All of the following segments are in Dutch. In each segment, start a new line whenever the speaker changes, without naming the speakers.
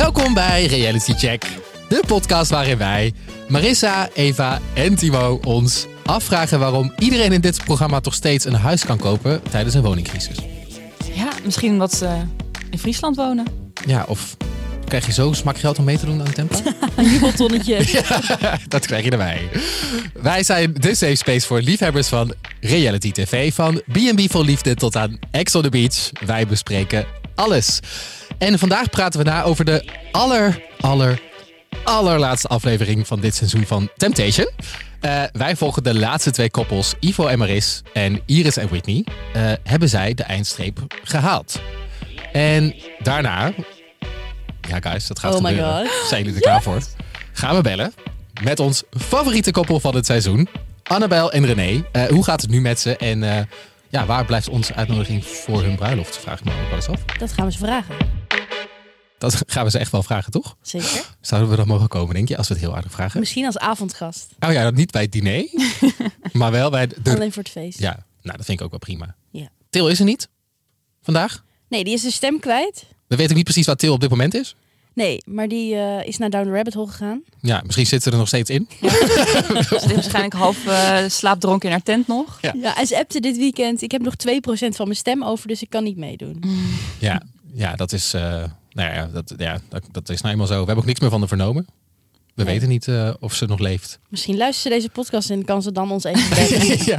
Welkom bij Reality Check, de podcast waarin wij, Marissa, Eva en Timo ons afvragen waarom iedereen in dit programma toch steeds een huis kan kopen tijdens een woningcrisis.
Ja, misschien omdat ze in Friesland wonen.
Ja, of krijg je zo smak geld om mee te doen aan Tempo?
Een jubeltonnetje.
Dat krijg je erbij. Wij zijn de safe space voor liefhebbers van reality tv. Van B&B vol liefde tot aan Ex on the Beach. Wij bespreken alles. En vandaag praten we na over de aller, aller, allerlaatste aflevering van dit seizoen van Temptation. Eh, wij volgen de laatste twee koppels, Ivo en Maris en Iris en Whitney. eh, hebben zij de eindstreep gehaald. En daarna, ja guys, dat gaat
Oh my
gebeuren.
God.
Zijn jullie er klaar voor? Gaan we bellen met ons favoriete koppel van het seizoen, Annabel en René. Eh, hoe gaat het nu met ze en ja, waar blijft onze uitnodiging voor hun bruiloft? Vraag ik me ook wel eens af.
Dat gaan we ze vragen.
Dat gaan we ze echt wel vragen, toch?
Zeker.
Zouden we dat mogen komen, denk je, als we het heel aardig vragen?
Misschien als avondgast.
Oh ja, niet bij het diner, maar wel bij de...
Alleen voor het feest.
Ja, nou dat vind ik ook wel prima.
Ja.
Til is er niet vandaag.
Nee, die is de stem kwijt.
We weten niet precies wat Til op dit moment is.
Nee, maar die eh, is naar Down the Rabbit Hole gegaan.
Ja, misschien zit ze er nog steeds in.
Ze ligt waarschijnlijk half eh, slaapdronken in haar tent nog.
Ja.
Ja. en ze appte dit weekend. Ik heb nog 2% van mijn stem over, dus ik kan niet meedoen.
Ja, ja dat is... eh, nou ja dat, ja, dat, dat is nou eenmaal zo. We hebben ook niks meer van haar vernomen. We
Nee.
weten niet eh, of ze nog leeft.
Misschien luistert ze deze podcast en kan ze dan ons even bellen.
ja.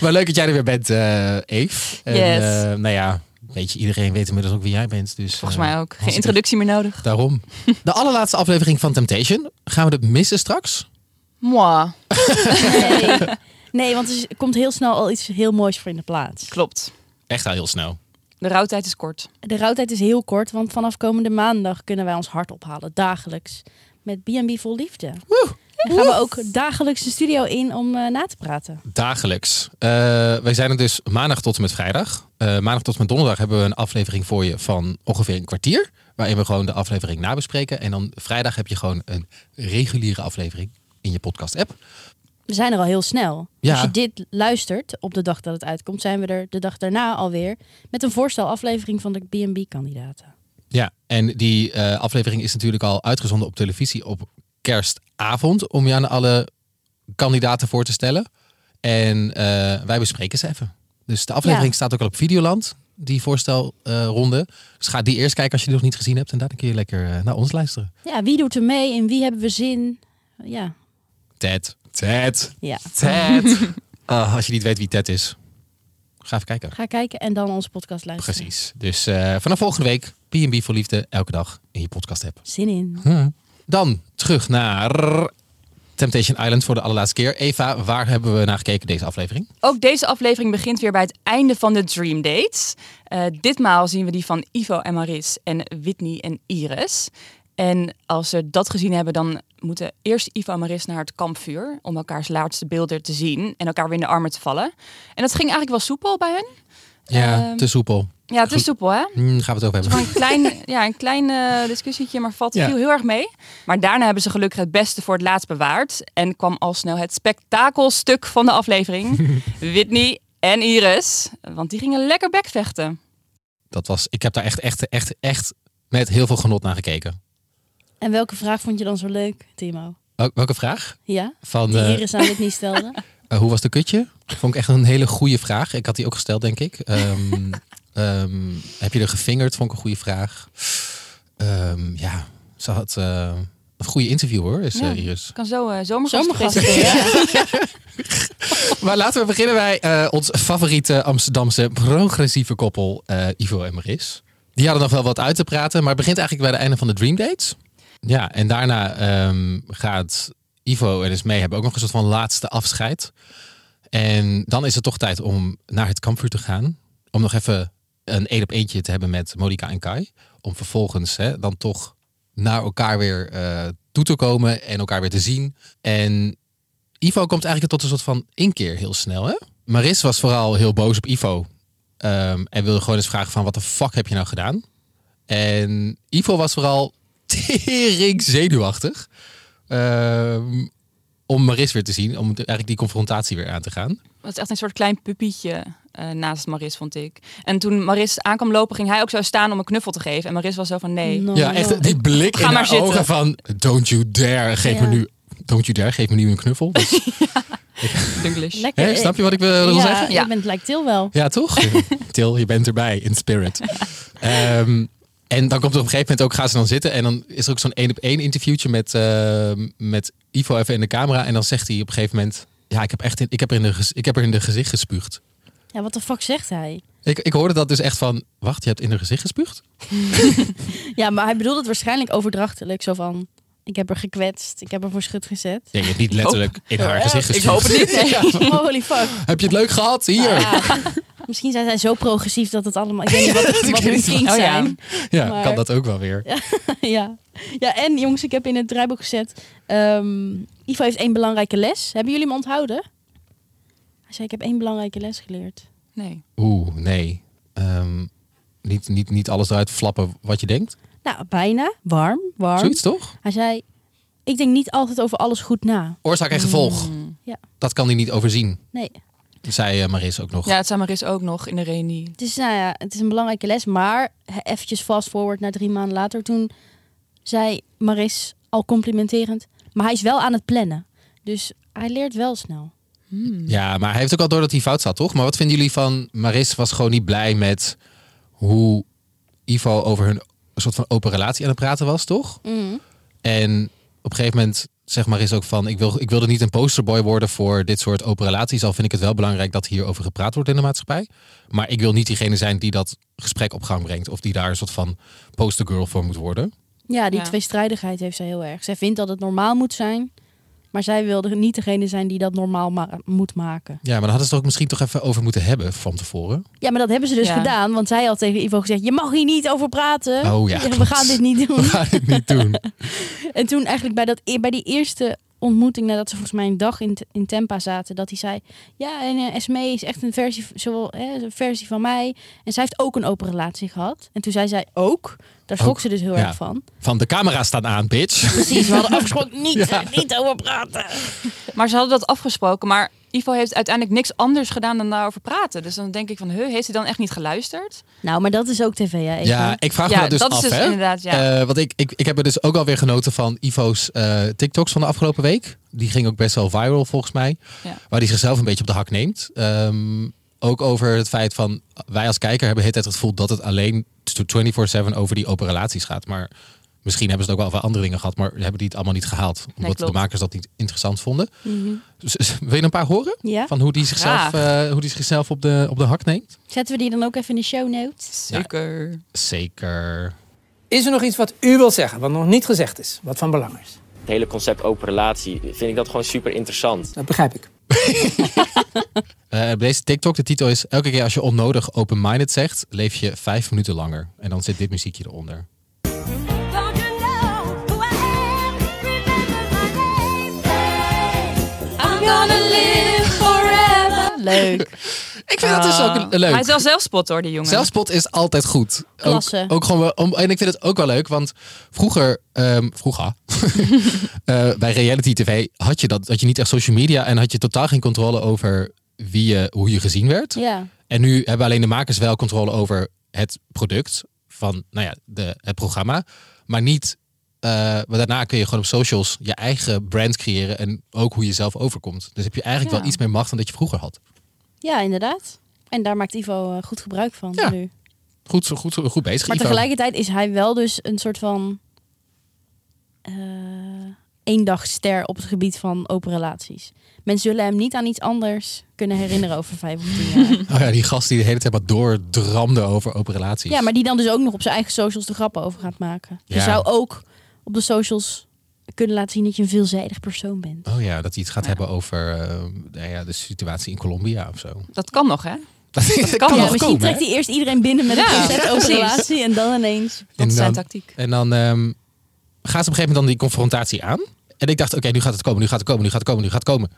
Maar leuk dat jij er weer bent, eh Eve. En,
Yes.
eh, nou ja, weet je, iedereen weet inmiddels ook wie jij bent. Dus,
Volgens
eh,
mij ook.
als
Geen introductie meer nodig.
Daarom. De allerlaatste aflevering van Temptation. Gaan we dat missen straks?
Moi.
Nee, nee want er komt heel snel al iets heel moois voor in de plaats.
Klopt.
Echt al heel snel.
De rouwtijd is kort.
De rouwtijd is heel kort, want vanaf komende maandag kunnen wij ons hart ophalen, dagelijks. Met B&B vol liefde. En gaan we ook dagelijks de studio in om eh, na te praten.
Dagelijks. Eh, wij zijn er dus maandag tot en met vrijdag. Eh, maandag tot en met donderdag hebben we een aflevering voor je van ongeveer een kwartier. Waarin we gewoon de aflevering nabespreken. En dan vrijdag heb je gewoon een reguliere aflevering in je podcast app.
We zijn er al heel snel.
Ja.
Als je dit luistert op de dag dat het uitkomt, zijn we er de dag daarna alweer met een voorstelaflevering van de B&B-kandidaten.
Ja, en die eh, aflevering is natuurlijk al uitgezonden op televisie op kerstavond. Om je aan alle kandidaten voor te stellen. En eh, wij bespreken ze even. Dus de aflevering
Ja.
staat ook al op Videoland. Die voorstelronde. dus ga die eerst kijken als je die nog niet gezien hebt. En daarna kun je lekker eh, naar ons luisteren.
Ja, wie doet er mee en wie hebben we zin? Ja,
Ted. Ted.
ja.
Ted. Ah, als je niet weet wie Ted is, ga even kijken.
ga kijken en dan onze podcast luisteren.
Precies. Dus eh, vanaf volgende week B&B voor Liefde elke dag in je podcast app.
Zin in.
Hm. Dan terug naar Temptation Island voor de allerlaatste keer. Eva, waar hebben we naar gekeken deze aflevering?
Ook deze aflevering begint weer bij het einde van de Dream Dates. Eh, ditmaal zien we die van Ivo en Maris en Whitney en Iris. En als ze dat gezien hebben, dan moeten eerst Ivo en Maris naar het kampvuur... om elkaars laatste beelden te zien en elkaar weer in de armen te vallen. En dat ging eigenlijk wel soepel bij hen.
Ja,
Ehm,
te soepel.
Ja, het is
Goed.
soepel, hè?
Hm, gaan we het over hebben.
Een klein, ja, een klein eh, discussietje, maar valt
Ja.
viel heel erg mee. Maar daarna hebben ze gelukkig het beste voor het laatst bewaard. En kwam al snel het spektakelstuk van de aflevering. Whitney en Iris. Want die gingen lekker bekvechten.
Dat was, ik heb daar echt, echt, echt, echt met heel veel genot naar gekeken.
En welke vraag vond je dan zo leuk, Timo?
Wel- Welke vraag?
Ja,
Van,
die
eh,
Iris aan dit niet stelde.
eh, hoe was de kutje? Vond ik echt een hele goede vraag. Ik had die ook gesteld, denk ik. Ehm, ehm, heb je er gefingerd? Vond ik een goede vraag. Ehm, ja, ze had eh, een goede interview hoor, is
Ja.
eh, Iris.
Kan zo uh, zomergast.
Maar laten we beginnen bij eh, ons favoriete Amsterdamse progressieve koppel, eh, Ivo en Maris. Die hadden nog wel wat uit te praten, maar het begint eigenlijk bij het einde van de Dream Dates. Ja, en daarna ehm, gaat Ivo en Esmee hebben ook nog een soort van laatste afscheid. En dan is het toch tijd om naar het kampvuur te gaan. Om nog even een één op eentje te hebben met Monica en Kai. Om vervolgens hè, dan toch naar elkaar weer eh, toe te komen en elkaar weer te zien. En Ivo komt eigenlijk tot een soort van inkeer heel snel. Hè? Maris was vooral heel boos op Ivo. ehm, en wilde gewoon eens vragen van wat de fuck heb je nou gedaan? En Ivo was vooral tering zenuwachtig. Ehm, om Maris weer te zien. Om eigenlijk die confrontatie weer aan te gaan.
Het is echt een soort klein puppietje eh, naast Maris, vond ik. En toen Maris aankwam lopen, ging hij ook zo staan om een knuffel te geven. En Maris was zo van nee.
No,
Ja, echt die blik
Ga
in haar
zitten.
ogen van don't you dare, geef
Ja.
me nu don't you dare, geef me nu een knuffel. Dus.
Lekker.
hè, snap je wat ik wil,
ja,
zeggen?
Ja.
je bent lijkt Til wel.
Ja, toch? Til, je bent erbij in spirit. Ehm, en dan komt er op een gegeven moment ook, gaan ze dan zitten. En dan is er ook zo'n één op één interviewtje met, eh, met Ivo even in de camera. En dan zegt hij op een gegeven moment, ja, ik heb, echt in, ik heb, er, in de, ik heb er in de gezicht gespuugd.
Ja, wat de fuck zegt hij?
Ik, ik hoorde dat dus echt van, wacht, je hebt in de gezicht gespuugd?
Ja, maar hij bedoelt het waarschijnlijk overdrachtelijk. Zo van, ik heb er gekwetst, ik heb er voor schut gezet.
Nee, je hebt niet letterlijk in haar
Ja,
gezicht
ik
gespuugd.
hoop het niet,
Holy fuck.
Heb je het leuk gehad? Hier.
Ja. Misschien zijn zij zo progressief dat het allemaal... Ik weet niet wat,
Ik
wat hun kinks
Oh ja.
zijn.
Ja,
Maar-
kan dat ook wel weer.
ja. ja, en jongens, ik heb in het draaiboek gezet... ehm, Ivo heeft één belangrijke les. Hebben jullie hem onthouden? Hij zei, ik heb één belangrijke les geleerd.
Nee.
Oeh, nee. Ehm, niet, niet, niet alles eruit flappen wat je denkt.
Nou, bijna. Warm, warm.
Zoiets toch?
Hij zei, ik denk niet altijd over alles goed na.
Oorzaak en gevolg.
Mm.
Ja.
Dat kan hij niet overzien.
Nee.
Zei eh, Maris ook nog.
Ja, het zei Maris ook nog in de reunie.
Het is, nou ja, het is een belangrijke les. Maar eventjes fast forward naar drie maanden later. Toen zei Maris al complimenterend. Maar hij is wel aan het plannen. Dus hij leert wel snel.
Hmm.
Ja, maar hij heeft ook al door dat hij fout zat, toch? Maar wat vinden jullie van... Maris was gewoon niet blij met hoe Ivo over hun soort van open relatie aan het praten was, toch? En op een gegeven moment zegt Maris ook van... Ik, wil, ik wilde niet een posterboy worden voor dit soort open relaties. Al vind ik het wel belangrijk dat hierover gepraat wordt in de maatschappij. Maar ik wil niet diegene zijn die dat gesprek op gang brengt. Of die daar een soort van postergirl voor moet worden.
Ja, die
Ja.
tweestrijdigheid heeft zij heel erg. Zij vindt dat het normaal moet zijn. Maar zij wilde niet degene zijn die dat normaal ma- moet maken.
Ja, maar daar hadden ze het ook misschien toch even over moeten hebben van tevoren.
Ja, maar dat hebben ze dus
Ja.
gedaan. Want zij had tegen Ivo gezegd, je mag hier niet over praten.
Oh ja,
We
klopt.
gaan dit niet
We
doen.
gaan dit niet doen.
En toen eigenlijk bij, dat, e- bij die eerste ontmoeting, nadat ze volgens mij een dag in, in Tempa zaten, dat hij zei, ja, en Esme is echt een versie, zowel, hè, een versie van mij. En zij heeft ook een open relatie gehad. En toen zei zij ook, daar schrok
Ook,
ze dus heel
ja.
erg van.
Van de camera staat aan, bitch.
Precies, we hadden afgesproken niet,
Ja.
niet over praten.
Maar ze hadden dat afgesproken. Maar Ivo heeft uiteindelijk niks anders gedaan dan daarover praten. Dus dan denk ik van, huh, heeft hij dan echt niet geluisterd?
Nou, maar dat is ook tv, ja.
Ik vraag me
ja,
dat dus
dat
af,
is dus
hè.
inderdaad, ja.
Eh, want ik, ik, ik heb er dus ook alweer genoten van Ivo's eh, TikToks van de afgelopen week. Die ging ook best wel viral volgens mij.
Ja.
Waar hij zichzelf een beetje op de hak neemt. Ehm, ook over het feit van wij als kijker hebben de hele tijd het gevoel dat het alleen 24/7 over die open relaties gaat. Maar misschien hebben ze het ook wel over andere dingen gehad, maar hebben die het allemaal niet gehaald. Omdat de makers dat niet interessant vonden.
Mhm.
Dus, wil je een paar horen?
Ja?
Van hoe die zichzelf, eh, hoe die zichzelf op, de, op de hak neemt?
Zetten we die dan ook even in de show notes?
Zeker.
Zeker.
Is er nog iets wat u wilt zeggen, wat nog niet gezegd is, wat van belang is?
Het hele concept open relatie vind ik dat gewoon super interessant.
Dat begrijp ik.
Eh, deze TikTok, de titel is... Elke keer als je onnodig open-minded zegt, leef je vijf minuten langer. En dan zit dit muziekje eronder.
Gonna live forever.
Leuk.
Ik vind dat dus ook
Ah.
leuk.
Hij is wel zelfspot hoor, die jongen.
Zelfspot is altijd goed.
Klasse.
Ook, ook gewoon, wel- om, en ik vind het ook wel leuk, want vroeger, ehm, vroeger, eh, bij reality tv had je dat, had je niet echt social media en had je totaal geen controle over wie je, hoe je gezien werd.
Ja.
En nu hebben alleen de makers wel controle over het product van, nou ja, de, het programma, maar niet. Eh, maar daarna kun je gewoon op socials je eigen brand creëren en ook hoe je zelf overkomt. Dus heb je eigenlijk
Ja.
wel iets meer macht dan dat je vroeger had.
ja, inderdaad. En daar maakt Ivo eh, goed gebruik van
Ja.
nu.
Goed, zo- goed, goed bezig.
Maar
Ivo.
tegelijkertijd is hij wel dus een soort van eh eendagster op het gebied van open relaties. Mensen zullen hem niet aan iets anders kunnen herinneren over vijf of tien jaar.
Oh ja, die gast die de hele tijd maar doordramde over open relaties.
ja, maar die dan dus ook nog op zijn eigen socials de grappen over gaat maken. Je
Ja.
zou ook op de socials kunnen laten zien dat je een veelzijdig persoon bent.
Oh ja, dat hij iets gaat
Ja.
hebben over eh, nou ja, de situatie in Colombia of zo.
Dat kan nog, hè?
Dat kan,
kan
nog
misschien
komen.
trekt hij eerst iedereen binnen met een
Ja,
concept relatie en dan ineens.
Dat
En
is zijn
dan-
tactiek.
En dan ehm, gaan ze op een gegeven moment dan die confrontatie aan. En ik dacht, oké, nu gaat het komen, nu gaat het komen, nu gaat het komen, nu gaat het komen.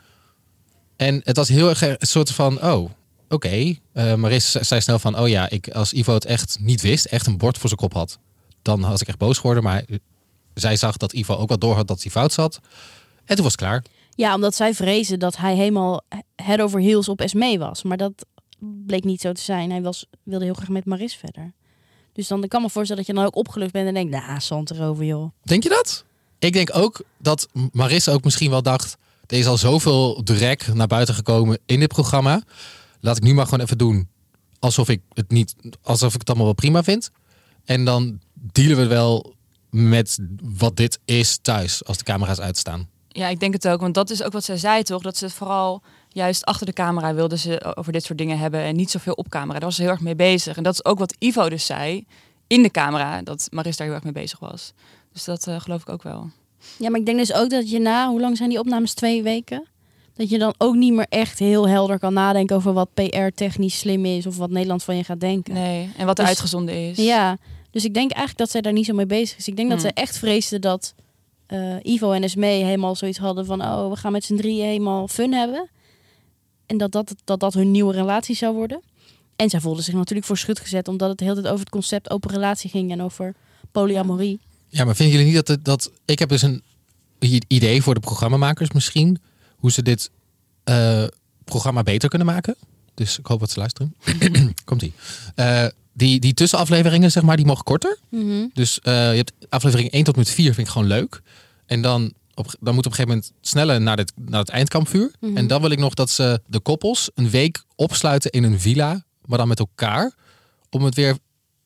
En het was heel erg een soort van, oh, oké. Eh, Maris zei snel van, oh ja, ik, als Ivo het echt niet wist, echt een bord voor zijn kop had, dan was ik echt boos geworden. Maar zij zag dat Ivo ook wel door had dat hij fout zat. En toen was het klaar.
Ja, omdat zij vrezen dat hij helemaal head over heels op Esmee was. Maar dat bleek niet zo te zijn. Hij was, wilde heel graag met Maris verder. Dus dan ik kan me voorstellen dat je dan ook opgelucht bent en denkt, nou, zand erover joh.
Denk je dat? Ik denk ook dat Marissa ook misschien wel dacht... er is al zoveel drek naar buiten gekomen in dit programma. Laat ik nu maar gewoon even doen alsof ik het niet, alsof ik het allemaal wel prima vind. En dan dealen we wel met wat dit is thuis als de camera's uitstaan.
Ja, ik denk het ook. Want dat is ook wat zij zei, toch? Dat ze het vooral juist achter de camera wilde ze over dit soort dingen hebben. En niet zoveel op camera. Daar was ze heel erg mee bezig. En dat is ook wat Ivo dus zei in de camera. Dat Maris daar heel erg mee bezig was. Dus dat eh, geloof ik ook wel.
Ja, maar ik denk dus ook dat je na, hoe lang zijn die opnames? Twee weken? Dat je dan ook niet meer echt heel helder kan nadenken over wat PR-technisch slim is of wat Nederland van je gaat denken.
Nee. En wat er
Dus-
uitgezonden is.
Ja, dus ik denk eigenlijk dat zij daar niet zo mee bezig is. Ik denk dat
Hmm.
zij echt vreesde dat eh, Ivo en Esme helemaal zoiets hadden van... oh, we gaan met z'n drieën helemaal fun hebben. En dat dat, dat dat hun nieuwe relatie zou worden. En zij voelde zich natuurlijk voor schut gezet... omdat het de hele tijd over het concept open relatie ging... en over polyamorie.
Ja, maar vinden jullie niet dat, het, dat... Ik heb dus een idee voor de programmamakers misschien... hoe ze dit eh, programma beter kunnen maken. Dus ik hoop dat ze luisteren. Komt-ie. Eh, die, die tussenafleveringen, zeg maar, die mogen korter.
Mhm.
Dus eh, je hebt aflevering 1 tot en met 4 vind ik gewoon leuk. En dan, op, dan moet op een gegeven moment sneller naar, dit, naar het eindkampvuur.
Mhm.
En dan wil ik nog dat ze de koppels een week opsluiten in een villa. Maar dan met elkaar. Om het weer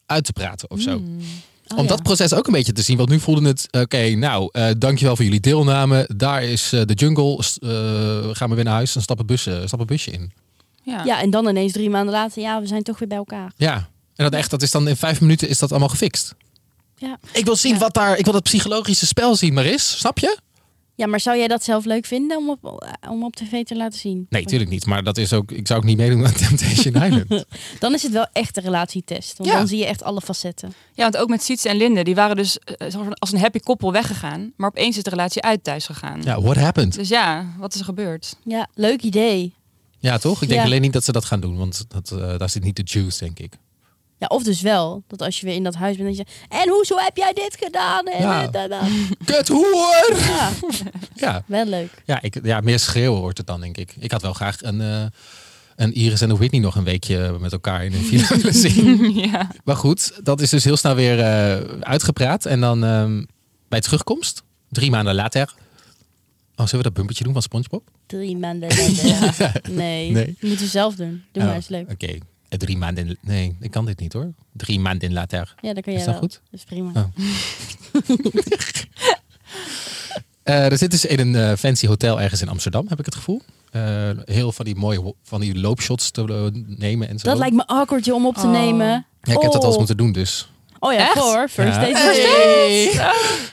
uit te praten of zo.
Oh,
om
ja.
dat proces ook een beetje te zien. Want nu voelde het, oké, nou, eh, dankjewel voor jullie deelname. Daar is eh, de jungle. Eh, gaan we weer naar huis en stap een, busje, stap een busje in.
Ja.
Ja, en dan ineens drie maanden later... ja, we zijn toch weer bij elkaar.
Ja. En dat echt, dat is dan in vijf minuten is dat allemaal gefixt.
Ja.
Ik wil zien
Ja.
wat daar, ik wil dat psychologische spel zien, Maris. Snap je?
ja, maar zou jij dat zelf leuk vinden om op, om op tv te laten zien?
Nee, natuurlijk niet. Maar dat is ook, ik zou ook niet meedoen aan Temptation Island.
Dan is het wel echt een relatietest. Want
Ja.
dan zie je echt alle facetten.
Ja, want ook met Sietse en Linde, die waren dus eh, soort van als een happy koppel weggegaan. Maar opeens is de relatie uit thuis gegaan.
Ja, what happened?
Dus ja, wat is er gebeurd?
Ja, leuk idee.
Ja, toch? Ik denk
Ja.
alleen niet dat ze dat gaan doen. Want dat, eh, daar zit niet de juice, denk ik.
Ja, of dus wel. Dat als je weer in dat huis bent, dat je... En hoezo heb jij dit gedaan? En
Ja.
dit en dat.
Kut hoer!
Ja,
Ja,
wel leuk.
ja, ik, ja, meer schreeuwen wordt het dan, denk ik. Ik had wel graag een, eh, een Iris en een Whitney nog een weekje met elkaar in een villa willen zien.
ja.
Maar goed, dat is dus heel snel weer eh, uitgepraat. En dan ehm, bij terugkomst, drie maanden later... Oh, zullen we dat bumpertje doen van Spongebob?
Drie maanden later. Nee,
Nee.
moeten we zelf doen. Doe
Oh,
maar, is leuk.
Oké, drie maanden... Nee, ik kan dit niet hoor. Drie maanden later.
Ja, dat kan
Is
jij
dat
wel.
goed?
Dat is prima.
Oh. Eh, er zit dus in een eh, fancy hotel ergens in Amsterdam, heb ik het gevoel. Eh, heel van die mooie van die loopshots te eh, nemen en zo.
Dat lijkt me awkward om op te
Oh.
nemen.
ja, ik heb dat eens
Oh.
moeten doen, dus.
Oh ja,
Echt?
voor. First
Ja.
date.
Hey!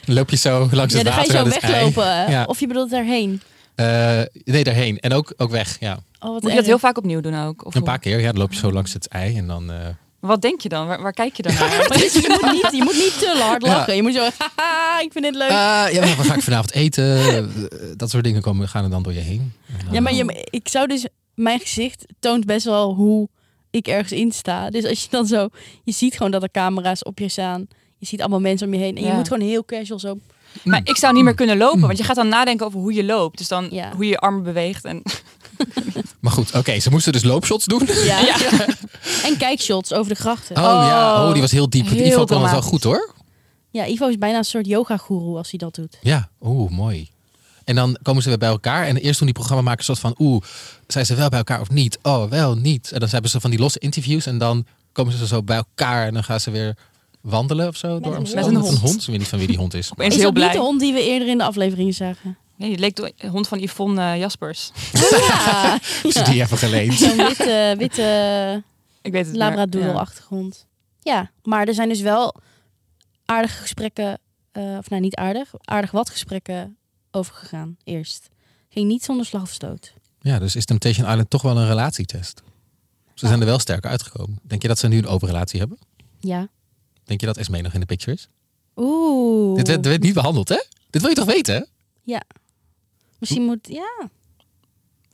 Dan loop je zo langs
Ja,
het
dan ga je
water
zo weglopen.
Ja.
Of je bedoelt daarheen.
Eh, nee, daarheen. En ook, ook weg, ja.
Oh,
Moet je dat heel vaak opnieuw doen ook? Of
Een paar keer, ja. Dan loop je zo langs het ei en dan... eh,
Wat denk je dan? Waar, waar kijk je dan naar?
je, moet niet, je moet niet te hard
Ja.
lachen. Je moet zo, haha, ik vind dit leuk.
ah, ja, maar waar ga ik vanavond eten? Eh, dat soort dingen komen, gaan er dan door je heen.
Ja, maar je, ik zou dus... Mijn gezicht toont best wel hoe ik ergens in sta. Dus als je dan zo... Je ziet gewoon dat er camera's op je staan. Je ziet allemaal mensen om je heen. En je moet gewoon heel casual zo...
Maar ik zou niet meer kunnen lopen, want je gaat dan nadenken over hoe je loopt. Dus dan
Ja.
hoe je je armen beweegt. En
Maar goed, oké. ze moesten dus loopshots doen.
Ja. en kijkshots over de grachten.
Oh, ja,
Oh,
oh, die was heel diep.
heel
Ivo kon het wel goed hoor.
Ja, Ivo is bijna een soort yoga-goeroe als hij dat doet.
Ja, oeh, mooi. En dan komen ze weer bij elkaar. En eerst toen die programmamakers soort van, oeh, zijn ze wel bij elkaar of niet? Oh, wel niet. En dan hebben ze van die losse interviews. En dan komen ze zo bij elkaar. En dan gaan ze weer wandelen of zo. door
een
Amsterdam.
hond.
Met een hond. Ik weet niet van wie die hond is.
opeens
is
heel
dat
blij.
niet de hond die we eerder in de afleveringen zagen?
Nee, die leek de hond van Yvonne eh, Jaspers.
Ja,
Is die even geleend?
zo'n witte, witte
Ik weet het maar,
labradoodle-achtige hond. Ja, maar er zijn dus wel aardige gesprekken... eh, of nou, niet aardig. Aardig wat gesprekken overgegaan eerst. Ging niet zonder slag of stoot.
Ja, dus is Temptation Island toch wel een relatietest? Ze zijn er wel sterker uitgekomen. Denk je dat ze nu een open relatie hebben?
Ja.
Denk je dat Esmee nog in de picture is?
Oeh.
Dit werd, dit werd niet behandeld, hè? Dit wil je toch weten, hè?
Misschien moet... Ja.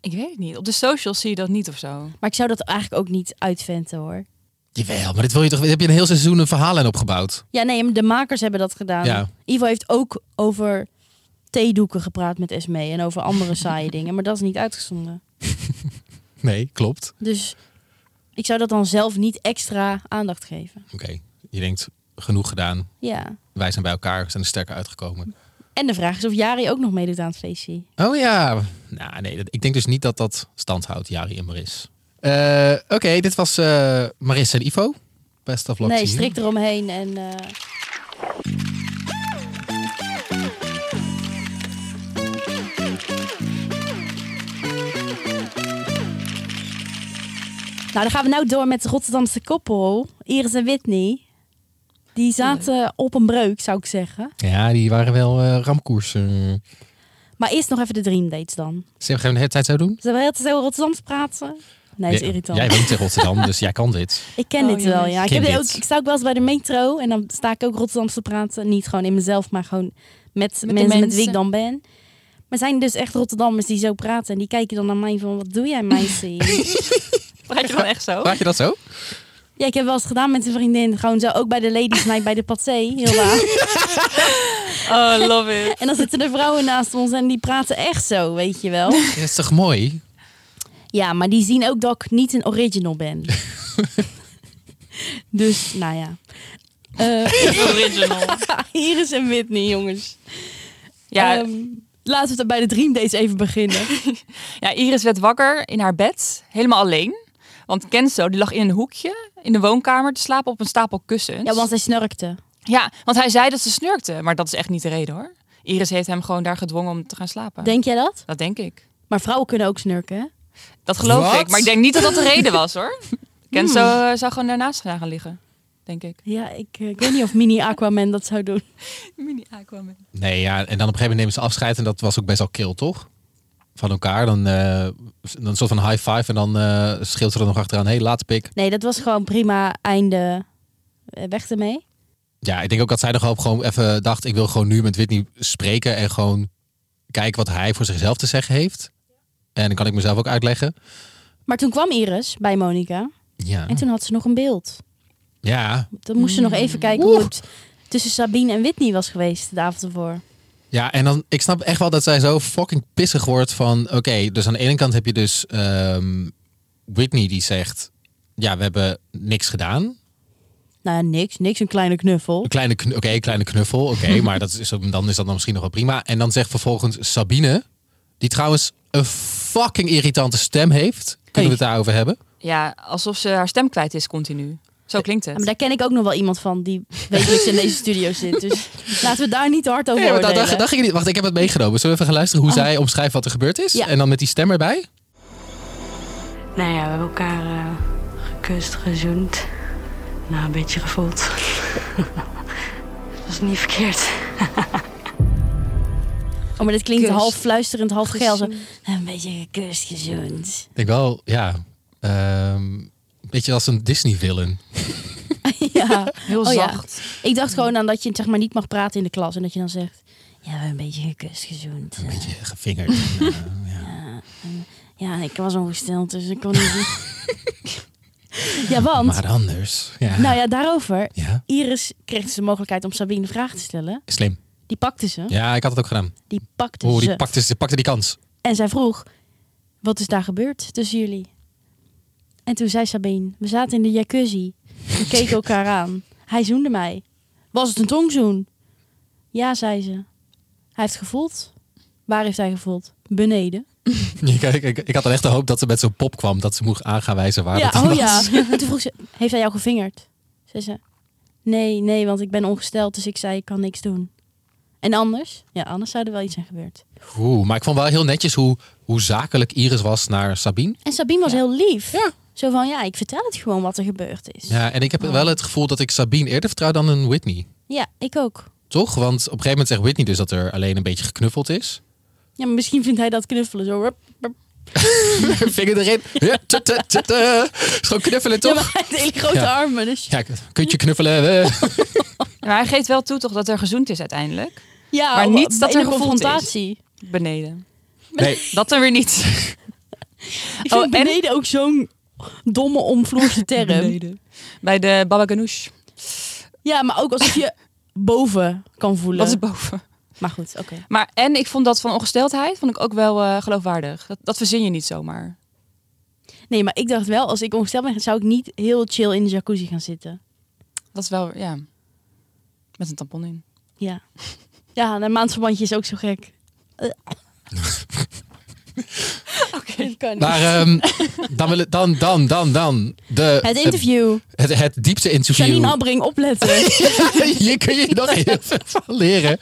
Ik weet het niet. Op de socials zie je dat niet of zo.
Maar ik zou dat eigenlijk ook niet uitventen, hoor.
Jawel, maar dit wil je toch weten? Heb je een heel seizoen een verhaal opgebouwd?
Ja, nee, de makers hebben dat gedaan.
Ja.
Ivo heeft ook over theedoeken gepraat met Esmee en over andere saaie dingen. Maar dat is niet uitgezonden.
Nee, klopt.
Dus Ik zou dat dan zelf niet extra aandacht geven.
Oké, je denkt genoeg gedaan.
Ja.
Wij zijn bij elkaar, zijn er sterker uitgekomen.
En de vraag is of Jari ook nog meedoet aan het feestje.
Oh ja. Nou nee, dat- ik denk dus niet dat dat stand houdt, Jari en Maris. Eh, Oké, dit was eh Maris en Ivo. Best of luck
Nee, strikt eromheen en... eh, Nou, dan gaan we nou door met de Rotterdamse koppel. Iris en Whitney. Die zaten op een breuk, zou ik zeggen.
Ja, die waren wel eh ramkoers. eh.
Maar eerst nog even de dream dates dan.
Zeg, gaan we de hele tijd zo doen?
Zullen we heel zo Rotterdams praten? Nee, dat is irritant.
Jij woont in Rotterdam, dus jij kan dit.
Ik ken
Oh,
dit wel, ja. Ik, heb dit ook, ik sta ook wel eens bij de metro en dan sta ik ook Rotterdams te praten. Niet gewoon in mezelf, maar gewoon met,
de
mensen, met wie ik dan ben. Maar zijn dus echt Rotterdammers die zo praten en die kijken dan naar mij van, wat doe jij meisje?
Praat je dan echt zo?
Vraag je dat zo?
Ja, ik heb wel eens gedaan met een vriendin, gewoon zo, ook bij de ladies night bij de paté, heel waar.
Oh, love it.
En dan zitten er vrouwen naast ons en die praten echt zo, weet je wel.
Dat is toch mooi?
Ja, maar die zien ook dat ik niet een original ben. dus, nou ja. Eh,
Original.
Iris en Whitney, jongens.
Ja,
Ehm, laten we het bij de Dream Days even beginnen.
ja, Iris werd wakker in haar bed, helemaal alleen. Want Kenzo die lag in een hoekje in de woonkamer te slapen op een stapel kussens.
Ja, want hij snurkte.
Ja, want hij zei dat ze snurkte, maar dat is echt niet de reden hoor. Iris heeft hem gewoon daar gedwongen om te gaan slapen.
Denk jij dat?
Dat denk ik.
Maar vrouwen kunnen ook snurken, hè?
Dat geloof
Wat?
ik, maar ik denk niet dat dat de reden was hoor. Kenzo eh, zou gewoon daarnaast gaan liggen, denk ik.
Ja, ik, eh, ik weet niet of Mini Aquaman dat zou doen.
Mini Aquaman.
Nee, ja. En dan op een gegeven moment nemen ze afscheid. En dat was ook best wel kill, toch? Van elkaar. Dan, eh, dan een soort van high five. En dan eh scheelt ze er nog achteraan. Hé, hey, laat pik.
Nee, dat was gewoon prima einde. Eh, weg ermee.
Ja, ik denk ook dat zij nog gewoon even dacht... ik wil gewoon nu met Whitney spreken... en gewoon kijken wat hij voor zichzelf te zeggen heeft. En dan kan ik mezelf ook uitleggen.
Maar toen kwam Iris bij Monica.
Ja,
En toen had ze nog een beeld.
ja.
Dan moest ze nog even kijken hoe het tussen Sabine en Whitney was geweest de avond ervoor.
Ja, en dan, ik snap echt wel dat zij zo fucking pissig wordt van... Oké, dus aan de ene kant heb je dus ehm, Whitney die zegt... Ja, we hebben niks gedaan.
Nou ja, niks. Niks, een kleine knuffel.
Een kleine, oké, kleine knuffel. Oké, maar dat is, dan is dat dan misschien nog wel prima. En dan zegt vervolgens Sabine... Die trouwens een fucking irritante stem heeft. Kunnen we het daarover hebben?
Ja, alsof ze haar stem kwijt is continu. Zo klinkt
Ja,
het.
maar daar ken ik ook nog wel iemand van die wekelijks in deze studio zit. Dus laten we daar niet te hard over
Nee, daar, daar, daar ging ik niet. Wacht, ik heb het meegenomen. Zullen we even gaan luisteren hoe
Oh.
zij omschrijft wat er gebeurd is?
Ja.
En dan met die stem erbij?
Nou ja, we hebben elkaar eh, gekust, gezoend. Nou, een beetje gevoeld. Dat was niet verkeerd.
Oh, maar dit klinkt
Kus.
half fluisterend, half geil.
Gezoend.
Een beetje gekust, gezoend.
Ik wel, ja... ehm, Een beetje als een Disney-villain.
ja.
Heel
Oh ja.
zacht.
Ik dacht gewoon aan dat je zeg maar niet mag praten in de klas. En dat je dan zegt, ja, we hebben een beetje gekust, gezoend.
Een beetje gevingerd. En, ja.
Ja, en ik was ongesteld, dus ik kon niet... ja, want...
Maar anders. Ja.
Nou ja, daarover.
ja,
Iris kreeg dus de mogelijkheid om Sabine een vraag te stellen.
slim.
Die pakte ze.
Ja, ik had het ook gedaan.
Die pakte
Oh,
ze.
die pakte, die pakte die kans.
En zij vroeg, wat is daar gebeurd tussen jullie? En toen zei Sabine, we zaten in de jacuzzi. We keken elkaar aan. Hij zoende mij. Was het een tongzoen? Ja, zei ze. Hij heeft gevoeld. Waar heeft hij gevoeld? Beneden.
Ik, ik, ik, had er echt de hoop dat ze met zo'n pop kwam. Dat ze moest aanwijzen waar
ja,
dan
oh
was.
ja. En toen vroeg ze, heeft hij jou gevingerd? Zei ze, nee, nee, want ik ben ongesteld, dus ik zei, ik kan niks doen. En anders? Ja, anders zou er wel iets zijn gebeurd.
Oeh, maar ik vond wel heel netjes hoe, hoe zakelijk Iris was naar Sabine.
En Sabine was heel lief.
Ja.
Zo van, ja, ik vertel het gewoon wat er gebeurd is.
Ja, en ik heb wel het gevoel dat ik Sabine eerder vertrouw dan een Whitney.
Ja, ik ook.
Toch? Want op een gegeven moment zegt Whitney dus dat er alleen een beetje geknuffeld is.
Ja, maar misschien vindt hij dat knuffelen zo. rup, rup.
Vinger erin. Ja, tut, tut, tut, tut. Is gewoon knuffelen,
Ja,
toch?
maar hij heeft hele grote
Ja.
armen. Dus...
Ja, kunt je knuffelen.
Maar hij geeft wel toe toch dat er gezoend is uiteindelijk.
Ja,
Maar niet dat er
een
gevoeld is.
confrontatie.
Beneden.
Nee,
Dat dan weer niet.
Ik
Oh, en-
beneden ook zo'n domme omvloerse term.
Beneden. Bij de Baba Ganoush.
Ja, maar ook alsof je boven kan voelen.
Dat is boven.
Maar goed, oké.
Maar en ik vond dat van ongesteldheid vond ik ook wel eh, geloofwaardig. Dat, dat verzin je niet zomaar.
Nee, maar ik dacht wel, als ik ongesteld ben, zou ik niet heel chill in de jacuzzi gaan zitten.
Dat is wel, ja. Met een tampon in.
Ja. Ja, een maandverbandje is ook zo gek. Kan niet.
Maar ehm, dan, wil ik- dan, dan, dan, dan. De,
het interview.
Het, het, diepste interview.
Janine Abbring, opletten.
Hier kun je nog heel veel van leren.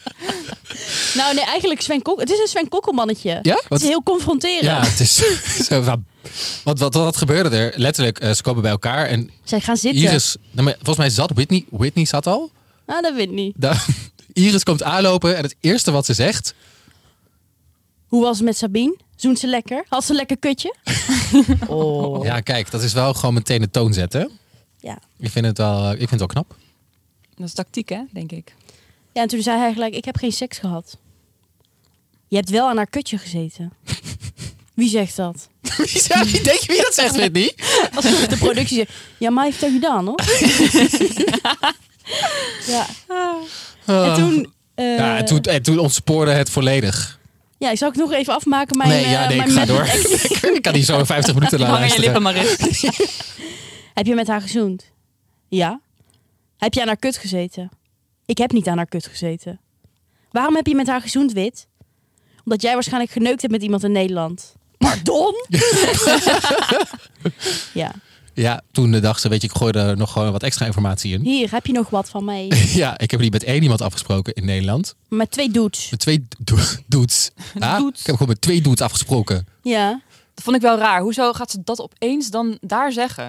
nou nee, eigenlijk Sven Kok. Het is een Sven Kokkelmannetje.
Ja?
Het is heel confronterend.
Ja, het is zo van... Wat, wat, wat gebeurde er? Letterlijk, eh, ze komen bij elkaar en
Zij gaan zitten.
Iris... nou, volgens mij zat Whitney... Whitney zat al.
Ah, dat weet niet.
Iris komt aanlopen en het eerste wat ze zegt...
Hoe was het met Sabine? Zoent ze lekker? Had ze een lekker kutje? oh.
Ja, kijk, dat is wel gewoon meteen de toon zetten.
Ja.
Ik vind het wel, ik vind het wel knap.
Dat is tactiek, hè, denk ik.
Ja, en toen zei hij gelijk, ik heb geen seks gehad. Je hebt wel aan haar kutje gezeten. Wie zegt dat?
Ja, wie denk je wie dat zegt, Whitney?
Alsof de productie zegt, ja, maar hij heeft dat gedaan, hoor. ja. En toen... eh,
Ja, en toen, en toen ontspoorde het volledig.
Ja, ik zal ik nog even afmaken. Mijn,
nee, ja,
eh,
nee,
mijn
ik ga door. ik kan niet zo 50 minuten
Hang aan je lippen, Maris.
Heb je met haar gezoend? Ja. Heb je aan haar kut gezeten? Ik heb niet aan haar kut gezeten. Waarom heb je met haar gezoend, Wit? Omdat jij waarschijnlijk geneukt hebt met iemand in Nederland. Pardon? ja.
Ja, toen dacht ze, weet je, ik gooi er nog gewoon wat extra informatie in.
Hier, heb je nog wat van mij?
Ja, ik heb niet met één iemand afgesproken in Nederland.
Met twee dudes.
Met twee do- dudes. Ah,
Dudes.
Ik heb gewoon met twee dudes afgesproken.
Ja.
Dat vond ik wel raar. Hoezo gaat ze dat opeens dan daar zeggen?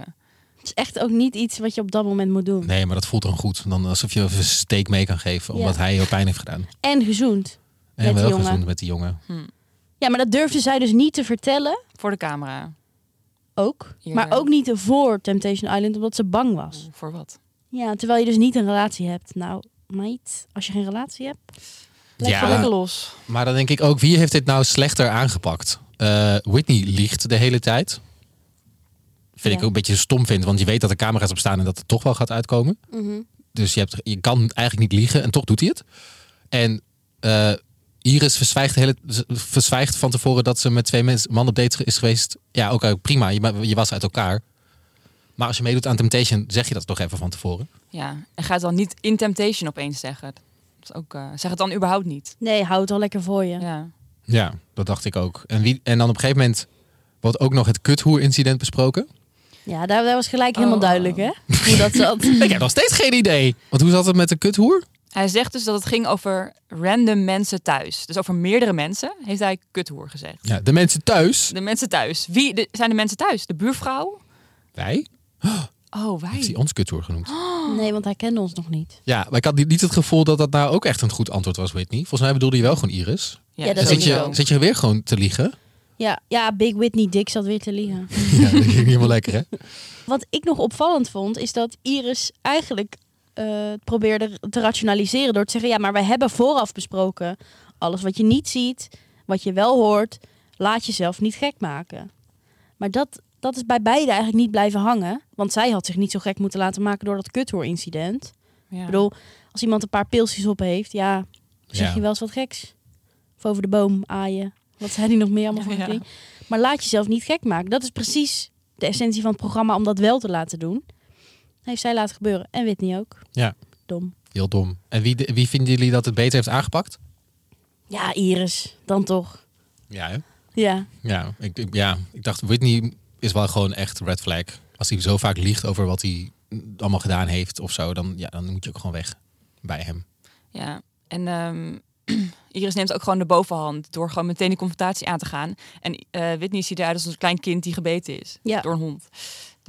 Het is echt ook niet iets wat je op dat moment moet doen.
Nee, maar dat voelt dan goed. Dan alsof je een steek mee kan geven, omdat
Ja.
hij heel pijn heeft gedaan.
En gezoend.
En
Met die
wel
jongen.
gezond met die jongen.
Ja, maar dat durfde zij dus niet te vertellen.
Voor de camera.
Ook.
Ja.
Maar ook niet voor Temptation Island, omdat ze bang was.
Voor wat?
Ja, terwijl je dus niet een relatie hebt. Nou, meid, als je geen relatie hebt... leg
Ja.
maar
Lekker los.
Maar dan denk ik ook, wie heeft dit nou slechter aangepakt? Eh, Whitney liegt de hele tijd. Vind ik ook een beetje stom vind, want je weet dat er camera's op staan en dat het toch wel gaat uitkomen.
Mhm.
Dus je, hebt, je kan eigenlijk niet liegen en toch doet hij het. En eh, Iris verzwijgt, hele, verzwijgt van tevoren dat ze met twee mensen, man op date is geweest. Ja, ook ook prima, je, je was uit elkaar. Maar als je meedoet aan Temptation, zeg je dat toch even van tevoren.
Ja. En ga het dan niet in Temptation opeens zeggen. Dat is ook, eh, zeg het dan überhaupt niet.
Nee, hou het al lekker voor je.
Ja.
Ja, dat dacht ik ook. En, wie, en dan op een gegeven moment wordt ook nog het kuthoer-incident besproken.
Ja, daar, daar was gelijk helemaal
Oh.
duidelijk, hè? Hoe dat zat.
Ik heb nog steeds geen idee. Want hoe zat het met de kuthoer?
Hij zegt dus dat het ging over random mensen thuis. Dus over meerdere mensen heeft hij kuthoer gezegd.
Ja, de mensen thuis.
De mensen thuis. Wie de, zijn de mensen thuis? De buurvrouw?
Wij?
Oh,
Heeft hij
wij.
ons kuthoer genoemd?
Nee, want hij kende ons nog niet.
Ja, maar ik had niet- het gevoel dat dat nou ook echt een goed antwoord was, Whitney. Volgens mij bedoelde je wel gewoon Iris.
Ja, dat
zit je,
wel.
zit je weer gewoon te liegen.
Ja, ja, Big Whitney Dick zat weer te liegen.
Ja, dat ging niet helemaal lekker, hè?
Wat ik nog opvallend vond, is dat Iris eigenlijk eh, probeerde te rationaliseren door te zeggen: ja, maar wij hebben vooraf besproken. Alles wat je niet ziet, wat je wel hoort, laat jezelf niet gek maken. Maar dat, dat is bij beide eigenlijk niet blijven hangen. Want zij had zich niet zo gek moeten laten maken door dat kuthoor-incident.
Ja.
Ik bedoel, als iemand een paar pilsjes op heeft, ja, zeg
Ja.
je wel eens wat geks. Of over de boom aaien. Wat zei hij nog meer allemaal van
Ja.
ding. Maar laat jezelf niet gek maken. Dat is precies de essentie van het programma om dat wel te laten doen. Heeft zij laten gebeuren. En Whitney ook.
Ja.
Dom.
Heel dom. En wie, wie vinden jullie dat het beter heeft aangepakt?
Ja, Iris. Dan toch.
Ja, hè?
Ja.
Ja, ik, ik- ja, ik dacht, Whitney is wel gewoon echt red flag. Als hij zo vaak liegt over wat hij allemaal gedaan heeft of zo, dan, ja, dan moet je ook gewoon weg bij hem.
Ja, en ehm, Iris neemt ook gewoon de bovenhand door gewoon meteen die confrontatie aan te gaan. En eh Whitney ziet eruit als een klein kind die gebeten is
Ja.
door een hond.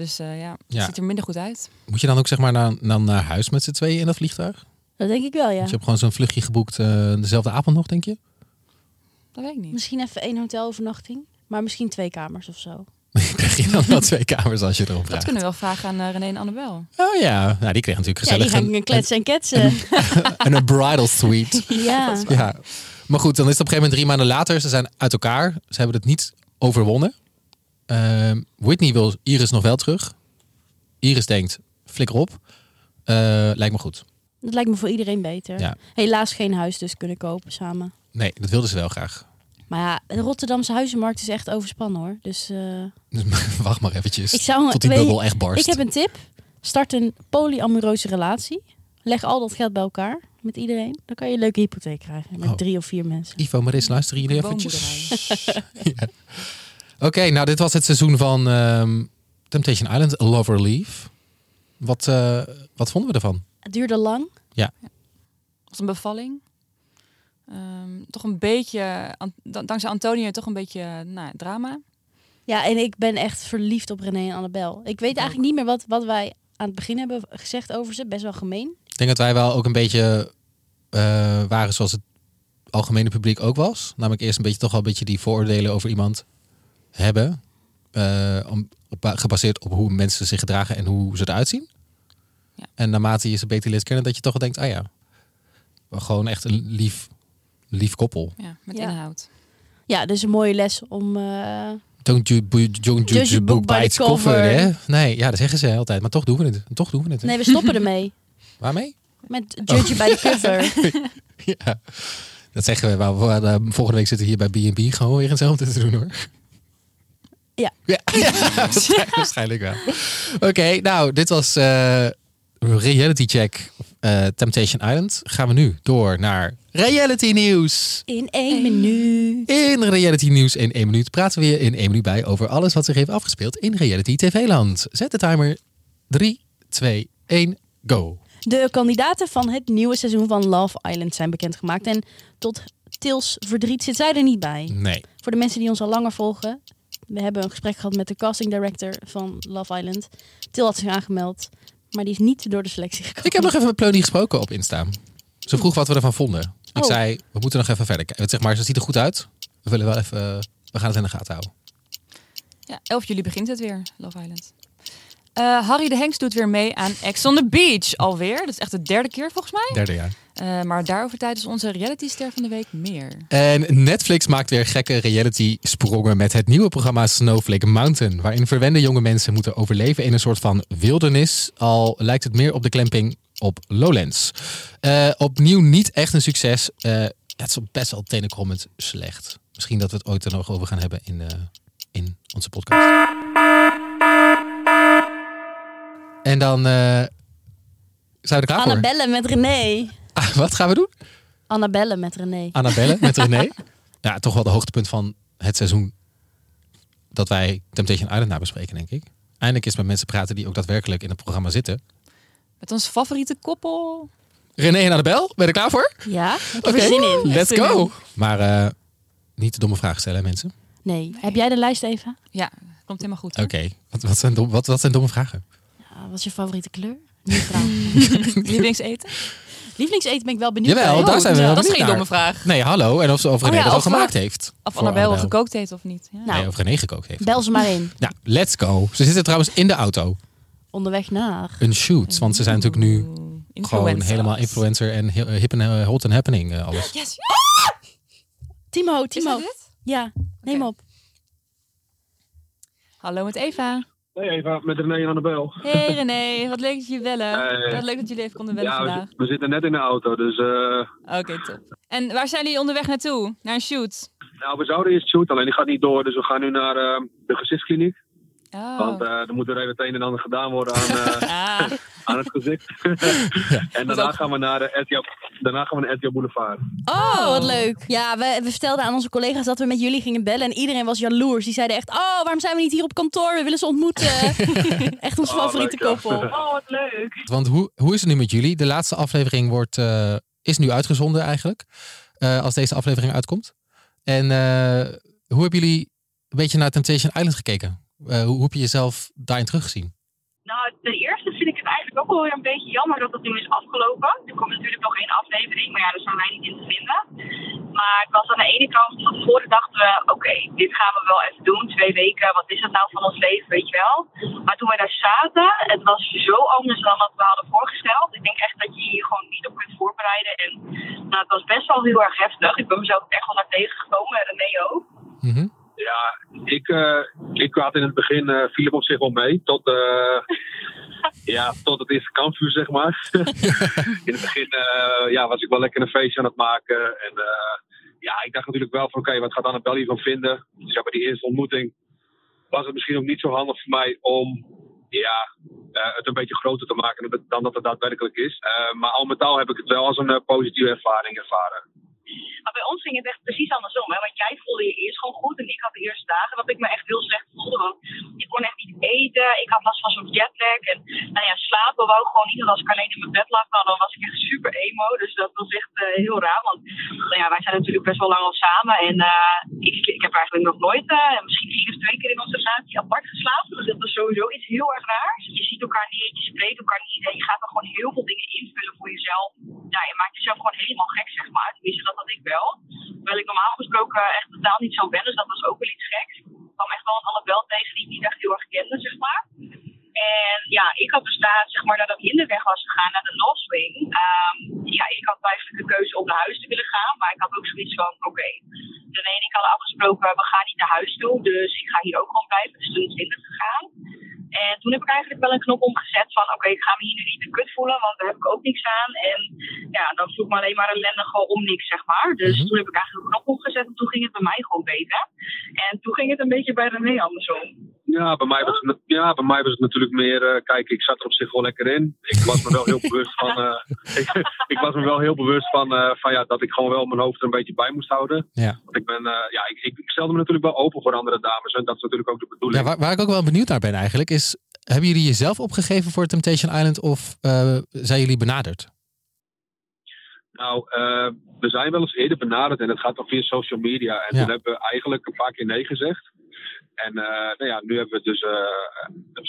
Dus eh, ja, het
Ja.
ziet er minder goed uit.
Moet je dan ook zeg maar naar, naar, naar huis met z'n tweeën in dat vliegtuig?
Dat denk ik wel, ja.
Want je hebt gewoon zo'n vluchtje geboekt eh, dezelfde avond nog, denk je?
Dat weet ik niet.
Misschien even één hotelovernachting. Maar misschien twee kamers of zo.
Krijg je dan wel twee kamers als je erom
Dat
vraagt?
kunnen we wel vragen aan eh, René en Annabel.
Oh ja, nou, die kreeg natuurlijk
Ja, die
gezellig
gaan
een,
kletsen en ketsen.
een, een, een bridal suite.
ja.
Ja, maar goed, dan is het op een gegeven moment drie maanden later. Ze zijn uit elkaar. Ze hebben het niet overwonnen. Ehm, Whitney wil Iris nog wel terug. Iris denkt, flikker op. Eh, lijkt me goed.
Dat lijkt me voor iedereen beter.
Ja.
Helaas geen huis dus kunnen kopen samen.
Nee, dat wilden ze wel graag.
Maar ja, de Rotterdamse huizenmarkt is echt overspannen hoor. Dus eh,
Dus wacht maar eventjes.
ik zou...
tot die bubbel echt barst.
Ik heb een tip. Start een polyamoreuze relatie. Leg al dat geld bij elkaar met iedereen. Dan kan je een leuke hypotheek krijgen. Met
Oh.
drie of vier mensen.
Ivo, Maris, luisteren jullie eventjes? Ja. Oké, nou dit was het seizoen van ehm, Temptation Island, Love or Leave. Wat, eh, wat vonden we ervan?
Het duurde lang.
was een bevalling. Ehm, toch een beetje, an- dan- dankzij Antonio, toch een beetje nou, drama.
Ja, en ik ben echt verliefd op René en Annabel. Ik weet eigenlijk niet meer wat, wat wij aan het begin hebben gezegd over ze. Best wel gemeen.
Ik denk dat wij wel ook een beetje eh, waren zoals het algemene publiek ook was. Namelijk eerst een beetje toch wel een beetje die vooroordelen over iemand hebben. eh, om, op, gebaseerd op hoe mensen zich gedragen en hoe ze eruit zien.
Ja.
En naarmate je ze beter leert kennen, dat je toch denkt, ah ja, gewoon echt een lief, lief koppel.
Ja, met
Ja.
inhoud.
Ja, dus een mooie les om... eh,
Don't you, don't you
Judge a book by the
its cover,
cover.
hè? Nee, ja, dat zeggen ze altijd. Maar toch doen we het. Toch doen we het. hè?
Nee, we stoppen ermee.
Waarmee?
Met Judge bij de cover.
Ja, dat zeggen we. Maar we- eh, volgende week zitten we hier bij B&B gewoon weer hetzelfde te doen hoor.
Ja.
Ja, waarschijnlijk- wel. Oké, nou, dit was eh, Reality Check eh, Temptation Island. Gaan we nu door naar Reality Nieuws.
In één minuut.
In Reality Nieuws in één minuut praten we je in één minuut bij over alles wat zich heeft afgespeeld in Reality TV-land. Zet de timer. 3, 2, 1, go.
De kandidaten van het nieuwe seizoen van Love Island zijn bekendgemaakt. En tot Tils verdriet zit zij er niet bij.
Nee.
Voor de mensen die ons al langer volgen. We hebben een gesprek gehad met de casting director van Love Island. Til had zich aangemeld. Maar die is niet door de selectie gekomen.
Ik heb nog even met Plony gesproken op Insta. Ze vroeg wat we ervan vonden. Ik
Oh.
zei, we moeten nog even verder kijken. Zeg maar, ze ziet er goed uit. We willen wel even, we gaan het in de gaten houden.
Ja, 11 juli begint het weer, Love Island. Eh, Harry de Hengst doet weer mee aan Ex on the Beach alweer. Dat is echt de derde keer volgens mij.
Derde jaar.
Eh, maar daarover tijdens onze reality ster van de week meer.
En Netflix maakt weer gekke reality sprongen met het nieuwe programma Snowflake Mountain. Waarin verwende jonge mensen moeten overleven in een soort van wildernis. Al lijkt het meer op de klemping op Lowlands. Eh, opnieuw niet echt een succes. Eh, het is best wel tenenkrommend slecht. Misschien dat we het ooit er nog over gaan hebben in, eh, in onze podcast. En dan eh, zijn we er klaar voor.
Annabelle met René.
Ah, wat gaan we doen?
Annabelle met René.
Annabelle met René. Ja, toch wel de hoogtepunt van het seizoen dat wij Temptation Island nabespreken, denk ik. Eindelijk is met mensen praten die ook daadwerkelijk in het programma zitten.
Met ons favoriete koppel.
René en Annabel, ben je er klaar voor?
Ja, ik heb
Oké,
zin in.
let's go. Maar eh, niet de domme vragen stellen, mensen.
Nee. Heb jij de lijst even?
Ja, komt helemaal goed.
Oké, wat, wat, zijn dom, wat, wat zijn domme vragen?
Ja, wat is je favoriete kleur? Nieuwe vraag.
Lievelingseten?
Lievelingseten ben ik wel benieuwd.
Jawel, daar zijn we wel
Dat is geen domme vraag.
Nee, hallo. En of, ze- of René
ja,
dat al gemaakt heeft.
Of Annabel gekookt heeft of niet. Ja.
Nou,
Nee, of René gekookt heeft.
Bel ze maar in.
Nou, let's go. Ze zitten trouwens in de auto.
Onderweg naar.
Een shoot. Want ze zijn natuurlijk nu gewoon helemaal influencer en heel- hip en eh, hot and happening eh, alles.
Yes.
Timo,
Is
Timo. Ja, neem op.
Hallo met Eva.
Hey Eva, met René en Annabel.
Hey René, wat leuk dat jullie bellen.
Hey.
Wat leuk dat jullie even konden bellen
Ja,
vandaag.
we, we zitten net in de auto, dus uh,
Oké, top. En waar zijn jullie onderweg naartoe? Naar een shoot?
nou, we zouden eerst shoot, alleen die gaat niet door, dus we gaan nu naar eh, de gezichtskliniek.
Oh.
Want eh, er moet er even het een en ander gedaan worden aan, eh,
ah,
aan het gezicht. en daarna
ook-
gaan we naar de RTL, daarna gaan we naar RTL Boulevard.
Oh, wat leuk. Ja, we, we vertelden aan onze collega's dat we met jullie gingen bellen. En iedereen was jaloers. Die zeiden echt, oh, waarom zijn we niet hier op kantoor? We willen ze ontmoeten. echt ons
Oh,
favoriete
leuk, ja.
koppel.
Oh, wat leuk.
Want hoe, hoe is het nu met jullie? De laatste aflevering wordt, eh, is nu uitgezonden eigenlijk. eh, als deze aflevering uitkomt. En eh, hoe hebben jullie een beetje naar Temptation Island gekeken? Eh, hoe, heb je jezelf daarin teruggezien?
Nou, ten eerste vind ik het eigenlijk ook wel weer een beetje jammer dat het nu is afgelopen. Er komt natuurlijk nog één aflevering, maar ja, daar zijn wij niet in te vinden. Maar ik was aan de ene kant, van tevoren dachten we, oké, dit gaan we wel even doen. Twee weken, wat is het nou van ons leven, weet je wel. Maar toen wij daar zaten, het was zo anders dan wat we hadden voorgesteld. Ik denk echt dat je hier gewoon niet op kunt voorbereiden. En nou, het was best wel heel erg heftig. Ik ben mezelf echt wel naar tegengekomen, en René ook.
Mhm.
Ja, ik, eh ik had in het begin, viel hem op zich wel mee, tot, eh, ja, tot het eerste kampvuur, zeg maar. in het begin ja, was ik wel lekker een feestje aan het maken. En ja, ik dacht natuurlijk wel van oké, wat gaat Annabel hiervan vinden? Dus ja, bij die eerste ontmoeting was het misschien ook niet zo handig voor mij om ja, het een beetje groter te maken dan- dat het daadwerkelijk is. Maar al met al heb ik het wel als een positieve ervaring ervaren.
Maar bij ons ging het echt precies andersom. Hè? Want jij voelde je eerst gewoon goed. En ik had de eerste dagen dat ik me echt heel slecht voelde. Want ik kon echt niet eten. Ik had last van zo'n jetlag. En nou ja, slapen wou gewoon niet. Want als ik alleen in mijn bed lag, nou, dan was ik echt super emo. Dus dat was echt eh, heel raar. Want nou ja, wij zijn natuurlijk best wel lang al samen. En eh, ik, ik heb eigenlijk nog nooit, eh, misschien één of twee keer in onze relatie apart geslapen. Dus dat was sowieso iets heel erg raars. Je ziet elkaar niet, je spreekt elkaar niet. En je gaat dan gewoon heel veel dingen invullen voor jezelf. Ja, je maakt jezelf gewoon helemaal gek, zeg maar. Tenminste, dat had ik wel. Terwijl ik normaal gesproken echt totaal niet zo ben. Dus dat was ook wel iets geks. Ik kwam echt wel een Annabel tegen die ik niet echt heel erg kende, zeg maar. En ja, ik had dus daar, zeg maar, nadat ik in de weg was gegaan naar de North Swing. ehm, ja, ik had eigenlijk de keuze om naar huis te willen gaan. Maar ik had ook zoiets van, oké, René en ik hadden afgesproken, we gaan niet naar huis toe. Dus ik ga hier ook gewoon blijven. Dus toen is het gegaan. En toen heb ik eigenlijk wel een knop omgezet van, oké, ik ga me hier nu niet te kut voelen, want daar heb ik ook niks aan. En ja, dan voel ik me alleen maar ellende gewoon om niks, zeg maar. Dus toen heb ik eigenlijk een knop omgezet en toen ging het bij mij gewoon beter. En toen ging het een beetje bij René andersom.
Ja, bij mij was het, ja, bij mij was het natuurlijk meer. eh, kijk, ik zat er op zich wel lekker in. Ik was me wel heel bewust van. eh, ik, ik was me wel heel bewust van, eh, van ja, dat ik gewoon wel mijn hoofd er een beetje bij moest houden.
Ja.
Want ik ben, eh, ja, ik, ik, ik stelde me natuurlijk wel open voor andere dames. En dat is natuurlijk ook de bedoeling.
Ja, waar, waar ik ook wel benieuwd naar ben eigenlijk is, hebben jullie jezelf opgegeven voor Temptation Island of eh, zijn jullie benaderd?
Nou, eh, we zijn wel eens eerder benaderd en het gaat dan via social media. En
Ja.
toen hebben we eigenlijk een paar keer nee gezegd. En eh, nou ja, nu hebben we dus, eh,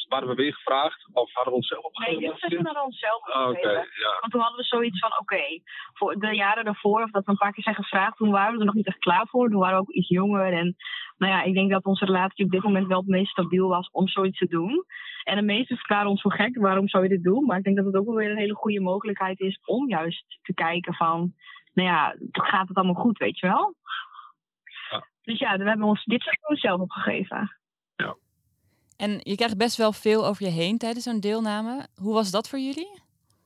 waren we weer gevraagd of hadden we onszelf
Nee,
opgegeven?
dit seizoen hadden we onszelf
Oh, Oké,
opgegeven.
ja.
Want toen hadden we zoiets van, oké, voor de jaren daarvoor, of dat we een paar keer zijn gevraagd, toen waren we er nog niet echt klaar voor. Toen waren we ook iets jonger. En nou ja, ik denk dat onze relatie op dit moment wel het meest stabiel was om zoiets te doen. En de meesten verklaren ons voor gek, waarom zou je dit doen? Maar ik denk dat het ook wel weer een hele goede mogelijkheid is om juist te kijken van, nou ja, gaat het allemaal goed, weet je wel?
Ja.
Dus ja, we hebben ons dit seizoen zelf opgegeven.
En je krijgt best wel veel over je heen tijdens zo'n deelname. Hoe was dat voor jullie?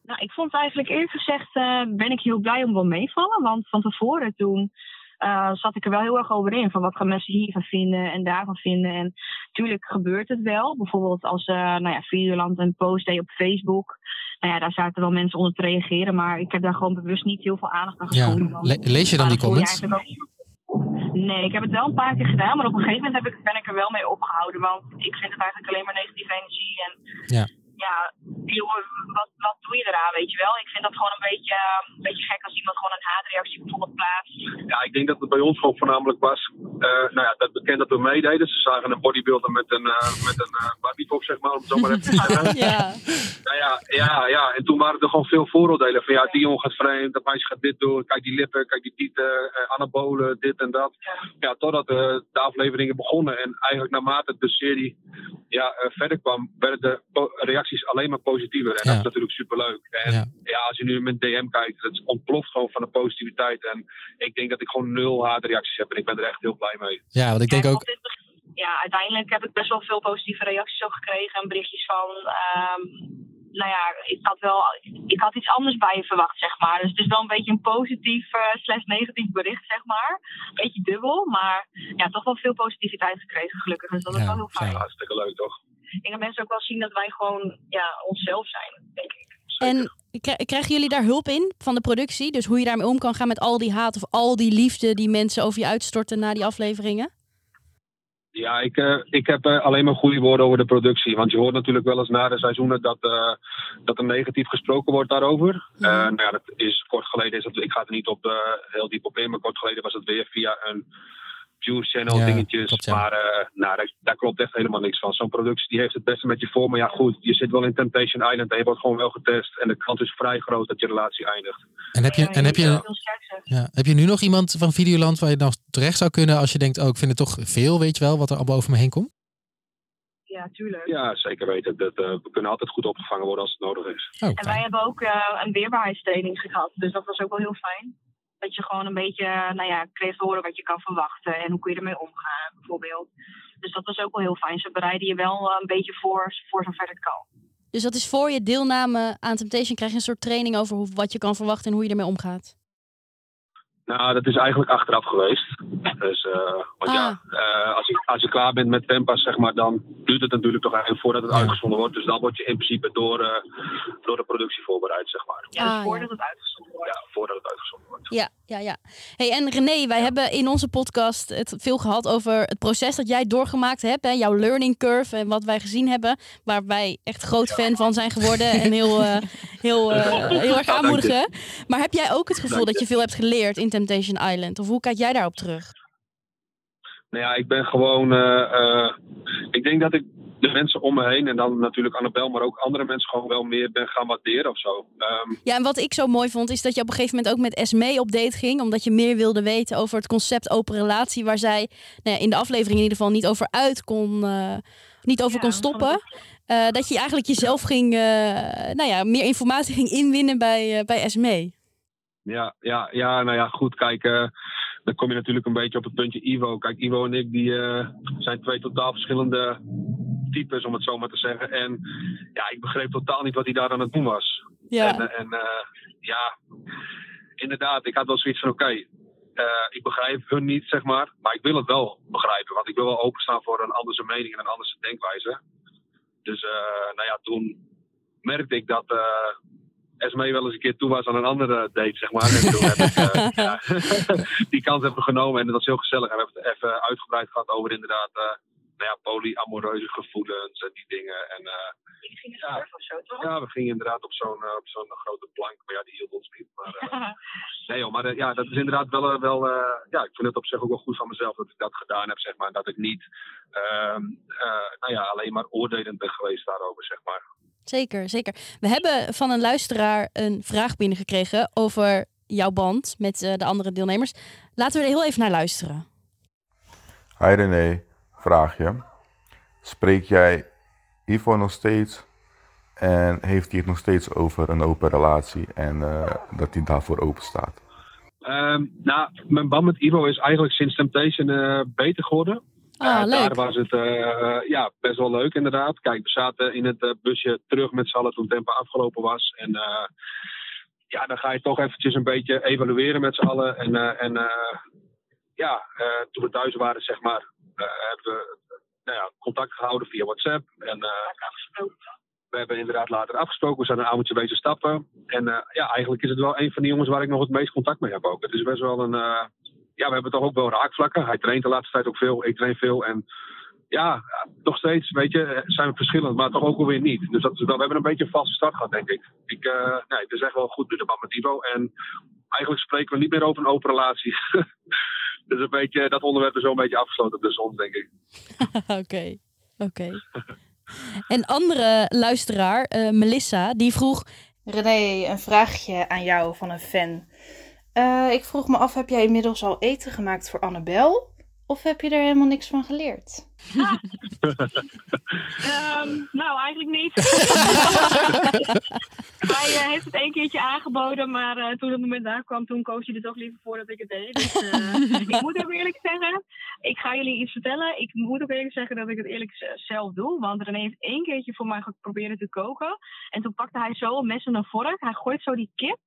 Nou, ik vond eigenlijk eerlijk gezegd eh, ben ik heel blij om wel meevallen. Want van tevoren toen eh, zat ik er wel heel erg over in. Van wat gaan mensen hiervan vinden en daarvan vinden. En natuurlijk gebeurt het wel. Bijvoorbeeld als uh, nou ja, Videoland een post deed op Facebook. Nou ja, daar zaten wel mensen onder te reageren. Maar ik heb daar gewoon bewust niet heel veel aandacht aan
Ja,
geschonken. Want-
le- lees je dan die comments?
Nee, ik heb het wel een paar keer gedaan, maar op een gegeven moment heb ik, ben ik er wel mee opgehouden. Want ik vind het eigenlijk alleen maar negatieve energie. En
Ja.
Ja, jongen, wat, wat doe je eraan, weet je wel? Ik vind dat gewoon een beetje, eh, een beetje gek als iemand gewoon een haatreactie bijvoorbeeld plaatst.
Ja, ik denk dat het bij ons gewoon voornamelijk was. eh, nou ja, dat bekend dat we meededen. Ze zagen een bodybuilder met een, eh met een eh bodypop, zeg maar, om het zo maar even te zeggen.
Ja.
Nou ja, ja, ja, en toen waren er gewoon veel vooroordelen. Van ja, die jongen gaat vreemd, dat meisje gaat dit doen. Kijk die lippen, kijk die tieten, eh, anabolen, dit en dat. Ja, totdat eh, de afleveringen begonnen. En eigenlijk naarmate de serie ja, verder kwam, werden de po- reacties alleen maar positiever. En
Ja.
dat is natuurlijk superleuk. En
Ja.
ja. als je nu met DM kijkt, het ontploft gewoon van de positiviteit. En ik denk dat ik gewoon nul haatreacties heb. En ik ben er echt heel blij mee.
Ja, want ik denk
En
ook,
Ja, uiteindelijk heb ik best wel veel positieve reacties ook gekregen en berichtjes van. ehm, nou ja, ik had wel ik had iets anders bij je verwacht, zeg maar. Dus het is wel een beetje een positief eh slash negatief bericht, zeg maar. Beetje dubbel, maar ja, toch wel veel positiviteit gekregen, gelukkig. Dus dat is
Ja,
wel heel fijn.
fijn.
Hartstikke leuk, toch?
Ik denk dat mensen ook wel zien dat wij gewoon ja, onszelf zijn, denk ik.
En kri- krijgen jullie daar hulp in van de productie? Dus hoe je daarmee om kan gaan met al die haat of al die liefde die mensen over je uitstorten na die afleveringen?
Ja, ik, eh, ik heb eh, alleen maar goede woorden over de productie. Want je hoort natuurlijk wel eens na de seizoenen dat, eh, dat er negatief gesproken wordt daarover.
Ja.
Eh, nou ja, dat is kort geleden, is dat, ik ga er niet op, eh, heel diep op in, maar kort geleden was het weer via een Views channel
Ja,
dingetjes.
klopt, ja.
Maar eh, nou, daar, daar klopt echt helemaal niks van. Zo'n productie die heeft het beste met je voor. Maar ja, goed, je zit wel in Temptation Island en je wordt gewoon wel getest. En de kans is vrij groot dat je relatie eindigt.
en heb je,
Ja,
en heb je, ja, heb je nu nog iemand van Videoland waar je nog terecht zou kunnen als je denkt, oh, ik vind het toch veel, weet je wel, wat er allemaal over me heen komt?
Ja, tuurlijk.
Ja, zeker weten. Dat, eh, we kunnen altijd goed opgevangen worden als het nodig is.
Oh,
En wij hebben ook eh, een weerbaarheidstraining gehad. Dus dat was ook wel heel fijn. Dat je gewoon een beetje, nou ja, kreeg te horen wat je kan verwachten. En hoe kun je ermee omgaan, bijvoorbeeld. Dus dat was ook wel heel fijn. Ze bereiden je wel eh, een beetje voor, voor zover het kan.
Dus dat is voor je deelname aan Temptation krijg je een soort training over hoe, wat je kan verwachten en hoe je ermee omgaat.
Nou, dat is eigenlijk achteraf geweest. Dus, eh, want ja, eh, als, je, als je klaar bent met Tempa, zeg maar, dan duurt het natuurlijk toch eigenlijk voordat het uitgezonden wordt. Dus dan word je in principe door, eh, door de productie voorbereid, zeg maar.
Ja, dus
Ah,
voordat het uitgezonden wordt.
Ja, voordat het uitgezonden wordt.
Ja, ja, ja. Hey, en René, wij hebben in onze podcast het veel gehad over het proces dat jij doorgemaakt hebt. Hè? Jouw learning curve en wat wij gezien hebben. Waar wij echt groot fan van zijn geworden en heel, eh, heel, eh, heel erg aanmoedigen. Maar heb jij ook het gevoel dat je veel hebt geleerd in Temptation Island? Of hoe kijk jij daarop terug?
Nou ja, ik ben gewoon. eh, eh, ik denk dat ik de mensen om me heen en dan natuurlijk Annabel, maar ook andere mensen gewoon wel meer ben gaan waarderen of zo. Ehm,
Ja, en wat ik zo mooi vond, is dat je op een gegeven moment ook met Esmee op date ging. Omdat je meer wilde weten over het concept open relatie. Waar zij nou ja, in de aflevering in ieder geval niet over uit kon, eh, niet over
Ja,
kon stoppen. Eh, dat je eigenlijk jezelf ging, eh, nou ja, meer informatie ging inwinnen bij, uh, bij Esmee.
Ja, ja, ja, nou ja, goed. Kijk, eh, dan kom je natuurlijk een beetje op het puntje Ivo. Kijk, Ivo en ik die, eh, zijn twee totaal verschillende types, om het zo maar te zeggen. En ja, ik begreep totaal niet wat hij daar aan het doen was.
Ja.
En, eh, en ja, inderdaad, ik had wel zoiets van: oké, ik begrijp hun niet, zeg maar. Maar ik wil het wel begrijpen, want ik wil wel openstaan voor een andere mening en een andere denkwijze. Dus, nou ja, toen merkte ik dat. Esmee wel eens een keer toe was aan een andere date, zeg maar. En toen heb ik eh, ja, die kans hebben genomen en dat was heel gezellig. En we hebben het even uitgebreid gehad over inderdaad, eh, nou ja, polyamoreuze gevoelens en die dingen. En eh,
Ik ging
Ja.
surfen of zo, toch?
ja, we gingen inderdaad op zo'n eh, op zo'n grote plank, maar ja, die hield ons niet. Maar, eh, nee joh, maar ja, dat is inderdaad wel, wel eh, ja, ik vind het op zich ook wel goed van mezelf dat ik dat gedaan heb, zeg maar. Dat ik niet, ehm, eh, nou ja, alleen maar oordelend ben geweest daarover, zeg maar.
Zeker, zeker. We hebben van een luisteraar een vraag binnengekregen over jouw band met eh, de andere deelnemers. Laten we er heel even naar luisteren.
Hi René, vraag je. Spreek jij Ivo nog steeds? En heeft hij het nog steeds over een open relatie en eh, dat hij daarvoor open staat?
Ehm, nou, mijn band met Ivo is eigenlijk sinds Temptation eh, beter geworden.
Ah,
Eh,
leuk.
Daar was het eh, ja, best wel leuk inderdaad. Kijk, we zaten in het eh, busje terug met z'n allen toen Tempa afgelopen was. En eh, ja, dan ga je toch eventjes een beetje evalueren met z'n allen. En, eh, en eh, ja, eh, toen we thuis waren, zeg maar, eh, hebben we nou ja, contact gehouden via WhatsApp. En eh, we hebben inderdaad later afgesproken. We zijn een avondje bezig stappen. En eh, ja, eigenlijk is het wel een van die jongens waar ik nog het meest contact mee heb ook. Het is best wel een... ja, we hebben toch ook wel raakvlakken. Hij traint de laatste tijd ook veel. Ik train veel. En ja, nog steeds, weet je, zijn we verschillend, maar toch ook alweer niet. Dus dat we hebben een beetje een valse start gehad, denk ik. ik eh, nee, het is echt wel goed met de band met Ivo. En eigenlijk spreken we niet meer over een open relatie. dus een beetje, dat onderwerp is wel een beetje afgesloten tussen ons, denk ik.
Oké, oké. Een andere luisteraar, eh, Melissa, die vroeg...
René, een vraagje aan jou van een fan. Eh, ik vroeg me af, heb jij inmiddels al eten gemaakt voor Annabel? Of heb je er helemaal niks van geleerd?
Ehm, nou, eigenlijk niet. hij eh, heeft het één keertje aangeboden, maar eh, toen het moment daar kwam, toen koos hij er toch liever voor dat ik het deed. Dus, eh, ik moet ook eerlijk zeggen, ik ga jullie iets vertellen. Ik moet ook eerlijk zeggen dat ik het eerlijk zelf doe. Want René heeft één keertje voor mij geprobeerd te koken. En toen pakte hij zo een mes en een vork. Hij gooit zo die kip.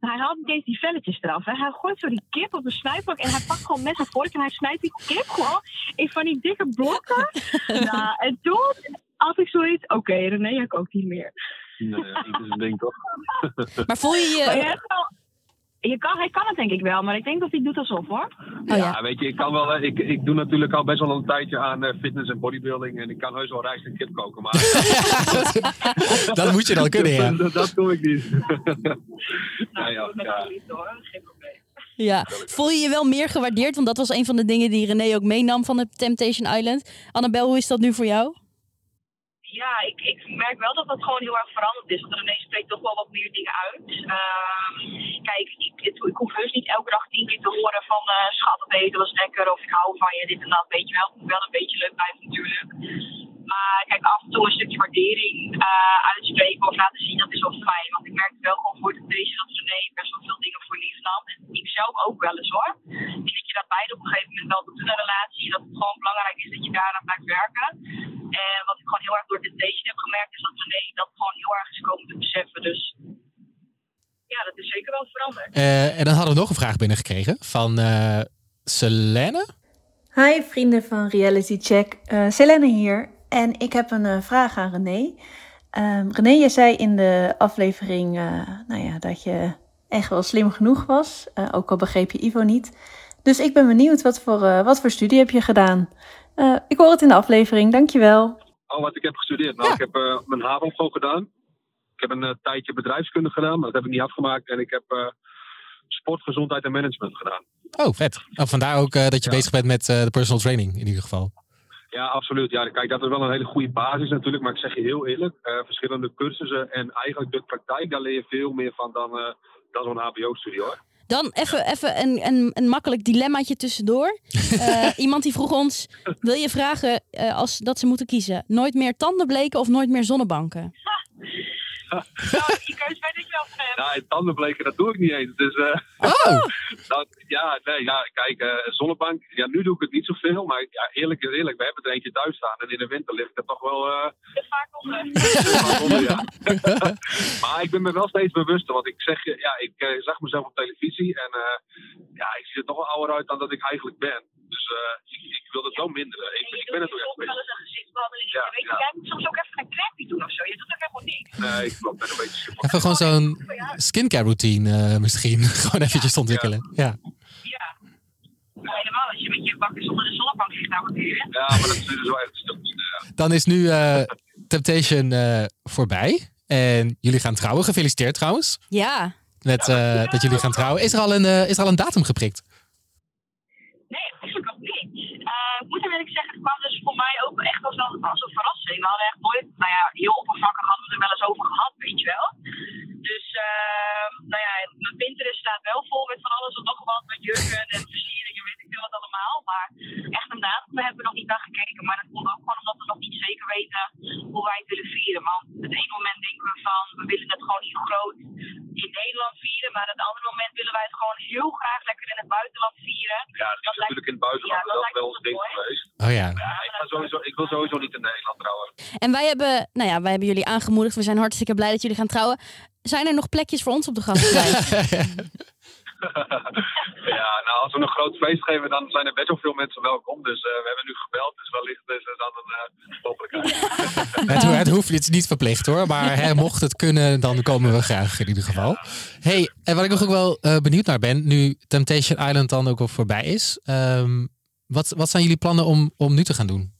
Hij haalt niet eens die velletjes eraf. Hè. Hij gooit zo die kip op een snijpak en hij pakt gewoon mes en vork en hij snijdt die kip gewoon in van die dikke blokken. nou, en toen had ik zoiets, oké René, jij kookt niet meer.
Nee, ja, dat is een ding toch?
Maar voel je je...
Je kan, hij kan het denk ik wel, maar ik denk dat hij doet alsof hoor.
Oh
ja. weet je, ik kan wel. Ik, ik doe natuurlijk al best wel een tijdje aan eh, fitness en bodybuilding. En ik kan heus wel rijst en kip koken. Maar
Dat moet je dan kunnen, ja.
dat, dat doe ik niet. ja, ja, ja.
Ja. Voel je je wel meer gewaardeerd? Want dat was een van de dingen die René ook meenam van het Temptation Island. Annabel, hoe is dat nu voor jou?
Ja, ik, ik merk wel dat dat gewoon heel erg veranderd is. Want René spreekt toch wel wat meer dingen uit. Ehm, kijk, ik, ik, hoef heus niet elke dag tien keer te horen van eh schat, het eten was lekker of ik hou van je, dit en dat. Weet je wel, het moet wel een beetje leuk blijven natuurlijk. Maar kijk, af en toe een stukje waardering eh, uitspreken of laten zien, dat is wel fijn. Want ik merkte wel gewoon voor het deze dat René best wel veel dingen voor lief nam. En ik zelf ook wel eens hoor. Ik denk dat je dat beide op een gegeven moment wel doet in een relatie. Dat het gewoon belangrijk is dat je daaraan blijft werken. En wat ik gewoon heel erg door dit deze heb gemerkt, is dat René dat gewoon heel erg is komen te beseffen. Dus ja, dat is zeker wel veranderd.
Eh, en dan hadden we nog een vraag binnengekregen van eh Selene.
Hi vrienden van Reality Check, Eh Selene hier. En ik heb een eh, vraag aan René. Ehm, René, je zei in de aflevering eh, nou ja, dat je echt wel slim genoeg was. Eh, ook al begreep je Ivo niet. Dus ik ben benieuwd, wat voor, eh, wat voor studie heb je gedaan? Eh, ik hoor het in de aflevering, dankjewel.
Oh, wat ik heb gestudeerd. Nou, ik heb eh, mijn HAVO gedaan. Ik heb een tijdje bedrijfskunde gedaan, maar dat heb ik niet afgemaakt. En ik heb eh, sport, gezondheid en management gedaan.
Oh, vet. Nou, vandaar ook eh, dat je bezig bent met eh, de personal training in ieder geval.
Ja, absoluut. Ja, kijk, dat is wel een hele goede basis natuurlijk. Maar ik zeg je heel eerlijk, eh, verschillende cursussen en eigenlijk de praktijk, daar leer je veel meer van dan, eh, dan zo'n HBO-studie hoor.
Dan even, even een, een, een makkelijk dilemmaatje tussendoor. Eh, iemand die vroeg ons, wil je vragen eh, als, dat ze moeten kiezen? Nooit meer tandenbleken of nooit meer zonnebanken?
Die keuze weet ik wel van.
Nou, en tandenbleken, dat doe ik niet eens. Dus, eh,
Oh!
dat, ja, nee, ja, kijk, eh, zonnebank, ja, nu doe ik het niet zoveel. Maar ja, eerlijk is eerlijk, we hebben er eentje thuis staan. En in de winter ligt het toch wel... eh,
Vaak onder.
vaak onder, ja. maar ik ben me wel steeds bewuster. Want ik zeg je, ja, ik zag mezelf op televisie. En eh, ja, ik zie er toch wel ouder uit dan dat ik eigenlijk ben. Dus eh, ik, ik wil het wel minderen. Ik, ik ben het ook echt
Soms wel
bezig.
eens een gezichtsbehandeling.
Ja,
weet je,
ja.
jij moet soms ook even een crapje doen of zo. Je doet ook helemaal niks.
Nee, ik ben een beetje super.
Even gewoon zo'n skincare routine eh, misschien. gewoon eventjes ontwikkelen. Ja.
Helemaal als je met je bakkers onder de zonnebank ligt, nou?
Ja, maar dat is dus wel echt stuk. Ja.
Dan is nu eh, Temptation eh, voorbij. En jullie gaan trouwen. Gefeliciteerd trouwens.
Ja.
Met eh, dat jullie gaan trouwen. Is er al een, is er al een datum geprikt?
Nee, eigenlijk ook niet. Eh, ik moet hem eerlijk zeggen, het kwam dus voor mij ook echt als, als een verrassing. We hadden echt nooit, nou ja, heel oppervlakkig hadden we er wel eens over gehad, weet je wel. Dus, eh, nou ja, mijn Pinterest staat wel vol met van alles en nog wat, met jurken en versieringen, weet ik veel wat allemaal. Maar echt een datum hebben we nog niet naar gekeken. Maar dat komt ook gewoon omdat we nog niet zeker weten hoe wij het willen vieren. Want het ene moment denken we van, we willen het gewoon heel groot in Nederland vieren. Maar het andere moment willen wij het gewoon heel graag lekker in het buitenland vieren.
Ja, dat is natuurlijk in het buitenland
Ja, dat
wel,
lijkt
wel
ons
ons ding geweest.
Oh ja.
Ja, ik, ga sowieso, ik wil sowieso niet in Nederland trouwen.
En wij hebben, nou ja, wij hebben jullie aangemoedigd. We zijn hartstikke blij dat jullie gaan trouwen. Zijn er nog plekjes voor ons op de gastenlijst?
ja, nou, als we een groot feest geven, dan zijn er best wel veel mensen welkom. Dus eh, we hebben nu gebeld, dus wellicht is dat een eh, mogelijkheid.
Het, ho- het hoeft het is niet verplicht hoor. Maar hè, mocht het kunnen, dan komen we graag in ieder geval. Hey, en wat ik nog ook wel eh, benieuwd naar ben. Nu Temptation Island dan ook al voorbij is. ehm, wat, wat zijn jullie plannen om, om nu te gaan doen?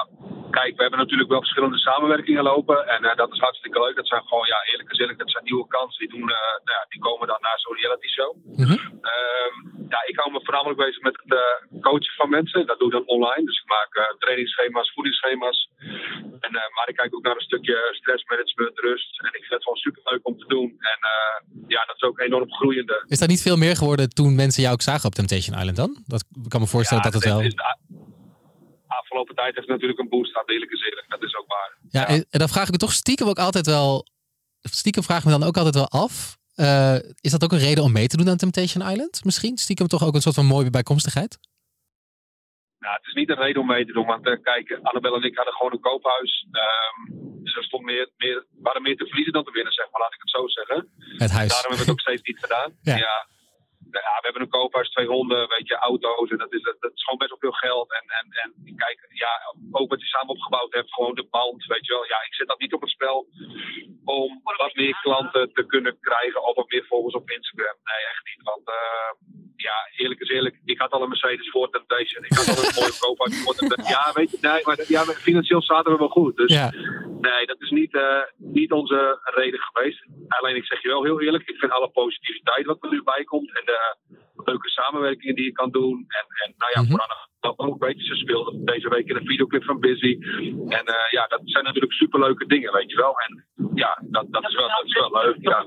Ja, kijk, we hebben natuurlijk wel verschillende samenwerkingen lopen. En eh, dat is hartstikke leuk. Dat zijn gewoon, ja, eerlijk gezegd, dat zijn nieuwe kansen. Die, doen, eh, nou ja, die komen dan naar zo'n reality show. Ehm, ja, ik hou me voornamelijk bezig met het eh, coachen van mensen. Dat doe ik dan online. Dus ik maak trainingsschema's, voedingsschema's. En, maar ik kijk ook naar een stukje stressmanagement, rust. En ik vind het gewoon super leuk om te doen. En ja, dat is ook enorm groeiende.
Is dat niet veel meer geworden toen mensen jou ook zagen op Temptation Island dan? Dat, ik kan me voorstellen dat het wel...
is afgelopen tijd heeft natuurlijk een boost gehad, eerlijk gezegd. Dat is ook waar.
Ja, en, en dan vraag ik me toch stiekem ook altijd wel... Stiekem vraag ik me dan ook altijd wel af... eh, is dat ook een reden om mee te doen aan Temptation Island? Misschien? Stiekem toch ook een soort van mooie bijkomstigheid?
Nou, het is niet een reden om mee te doen, want eh, kijk, Annabel en ik hadden gewoon een koophuis. Ehm, dus er stond meer, meer, meer te verliezen dan te winnen, zeg maar, laat ik het zo zeggen.
Het huis.
Daarom hebben we het ook steeds niet gedaan.
Ja.
Ja. Ja, we hebben een koophuis, twee honden, weet je, auto's. En dat is, dat is gewoon best wel veel geld. En, en, en kijk, ja, ook wat je samen opgebouwd hebt, gewoon de band, weet je wel. Ja, ik zet dat niet op het spel om wat meer klanten te kunnen krijgen of wat meer volgers op Instagram. Nee, echt niet. Want eh, ja, eerlijk is eerlijk, ik had al een Mercedes voor Temptation. Ik had al een mooie koophuis voor Temptation. Ja, weet je, nee, maar ja, financieel zaten we wel goed. Dus. Nee, dat is niet, eh, niet onze reden geweest. Alleen ik zeg je wel heel eerlijk, ik vind alle positiviteit wat er nu bij komt en de leuke samenwerkingen die je kan doen. En, en nou ja, voor Anne ook, weet je, ze speelde deze week in een videoclip van Busy. En eh, ja, dat zijn natuurlijk superleuke dingen, weet je wel. En ja, dat, dat, is, wel, dat is wel leuk. Ja,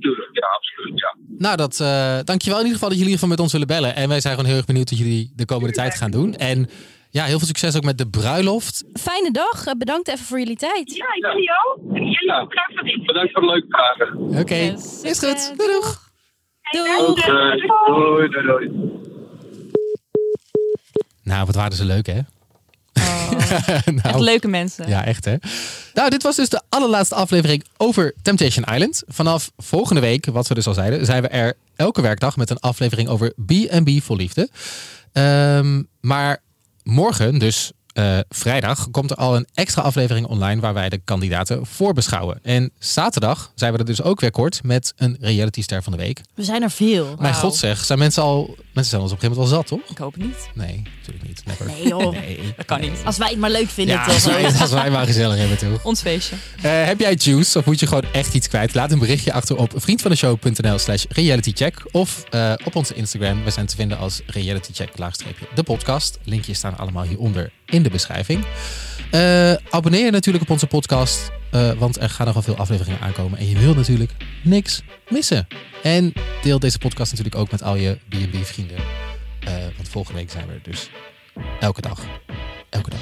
tuurlijk, ja, absoluut, ja.
Nou, dat, eh, dankjewel in ieder geval dat jullie hiervan met ons willen bellen. En wij zijn gewoon heel erg benieuwd wat jullie de komende tijd gaan doen. En ja, heel veel succes ook met de bruiloft.
Fijne dag. Eh, Bedankt even voor jullie tijd.
Ja, jullie ook. Jullie ook graag voor dit.
Bedankt voor de leuke vragen.
Oké, is goed. Doei, doeg.
Doei.
Doei, doei, doei.
Nou, wat waren ze leuk hè?
Echt
nou,
leuke mensen.
Ja, echt hè. Nou, dit was dus de allerlaatste aflevering over Temptation Island. Vanaf volgende week, wat we dus al zeiden, zijn we er elke werkdag met een aflevering over B&B voor liefde. Ehm, maar morgen, dus eh, vrijdag, komt er al een extra aflevering online waar wij de kandidaten voorbeschouwen. En zaterdag zijn we er dus ook weer kort met een reality ster van de week.
We zijn er veel.
Mijn god zeg, zijn mensen al, mensen zijn ons op een gegeven moment wel zat, toch?
Ik hoop het niet.
Nee, natuurlijk niet. Never.
Nee joh.
Nee.
Dat kan niet.
Als wij het maar leuk vinden.
Ja,
toch?
als wij, als wij maar gezellig hebben, toch?
Ons feestje.
Eh, heb jij juice of moet je gewoon echt iets kwijt? Laat een berichtje achter op vriendvandeshow.nl slash realitycheck of eh, op onze Instagram. We zijn te vinden als realitycheck laagstreepje de podcast. Linkjes staan allemaal hieronder in de beschrijving. Eh, abonneer je natuurlijk op onze podcast, eh, want er gaan nogal veel afleveringen aankomen. En je wilt natuurlijk niks missen. En deel deze podcast natuurlijk ook met al je B&B vrienden. Eh, want volgende week zijn we er dus elke dag. Elke dag.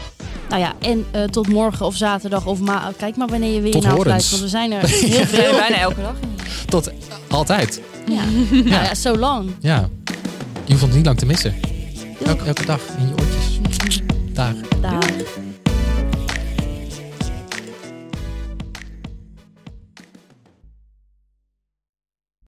Nou ja, en eh, tot morgen of zaterdag of ma Kijk maar wanneer je weer
Tot
naar luistert. Want we zijn er heel veel.
bijna elke dag.
Tot altijd.
Ja. Nou ja, zo lang.
Ja. Je hoeft ons niet lang te missen. Elke, elke dag in je oortjes. Dag.
Daar.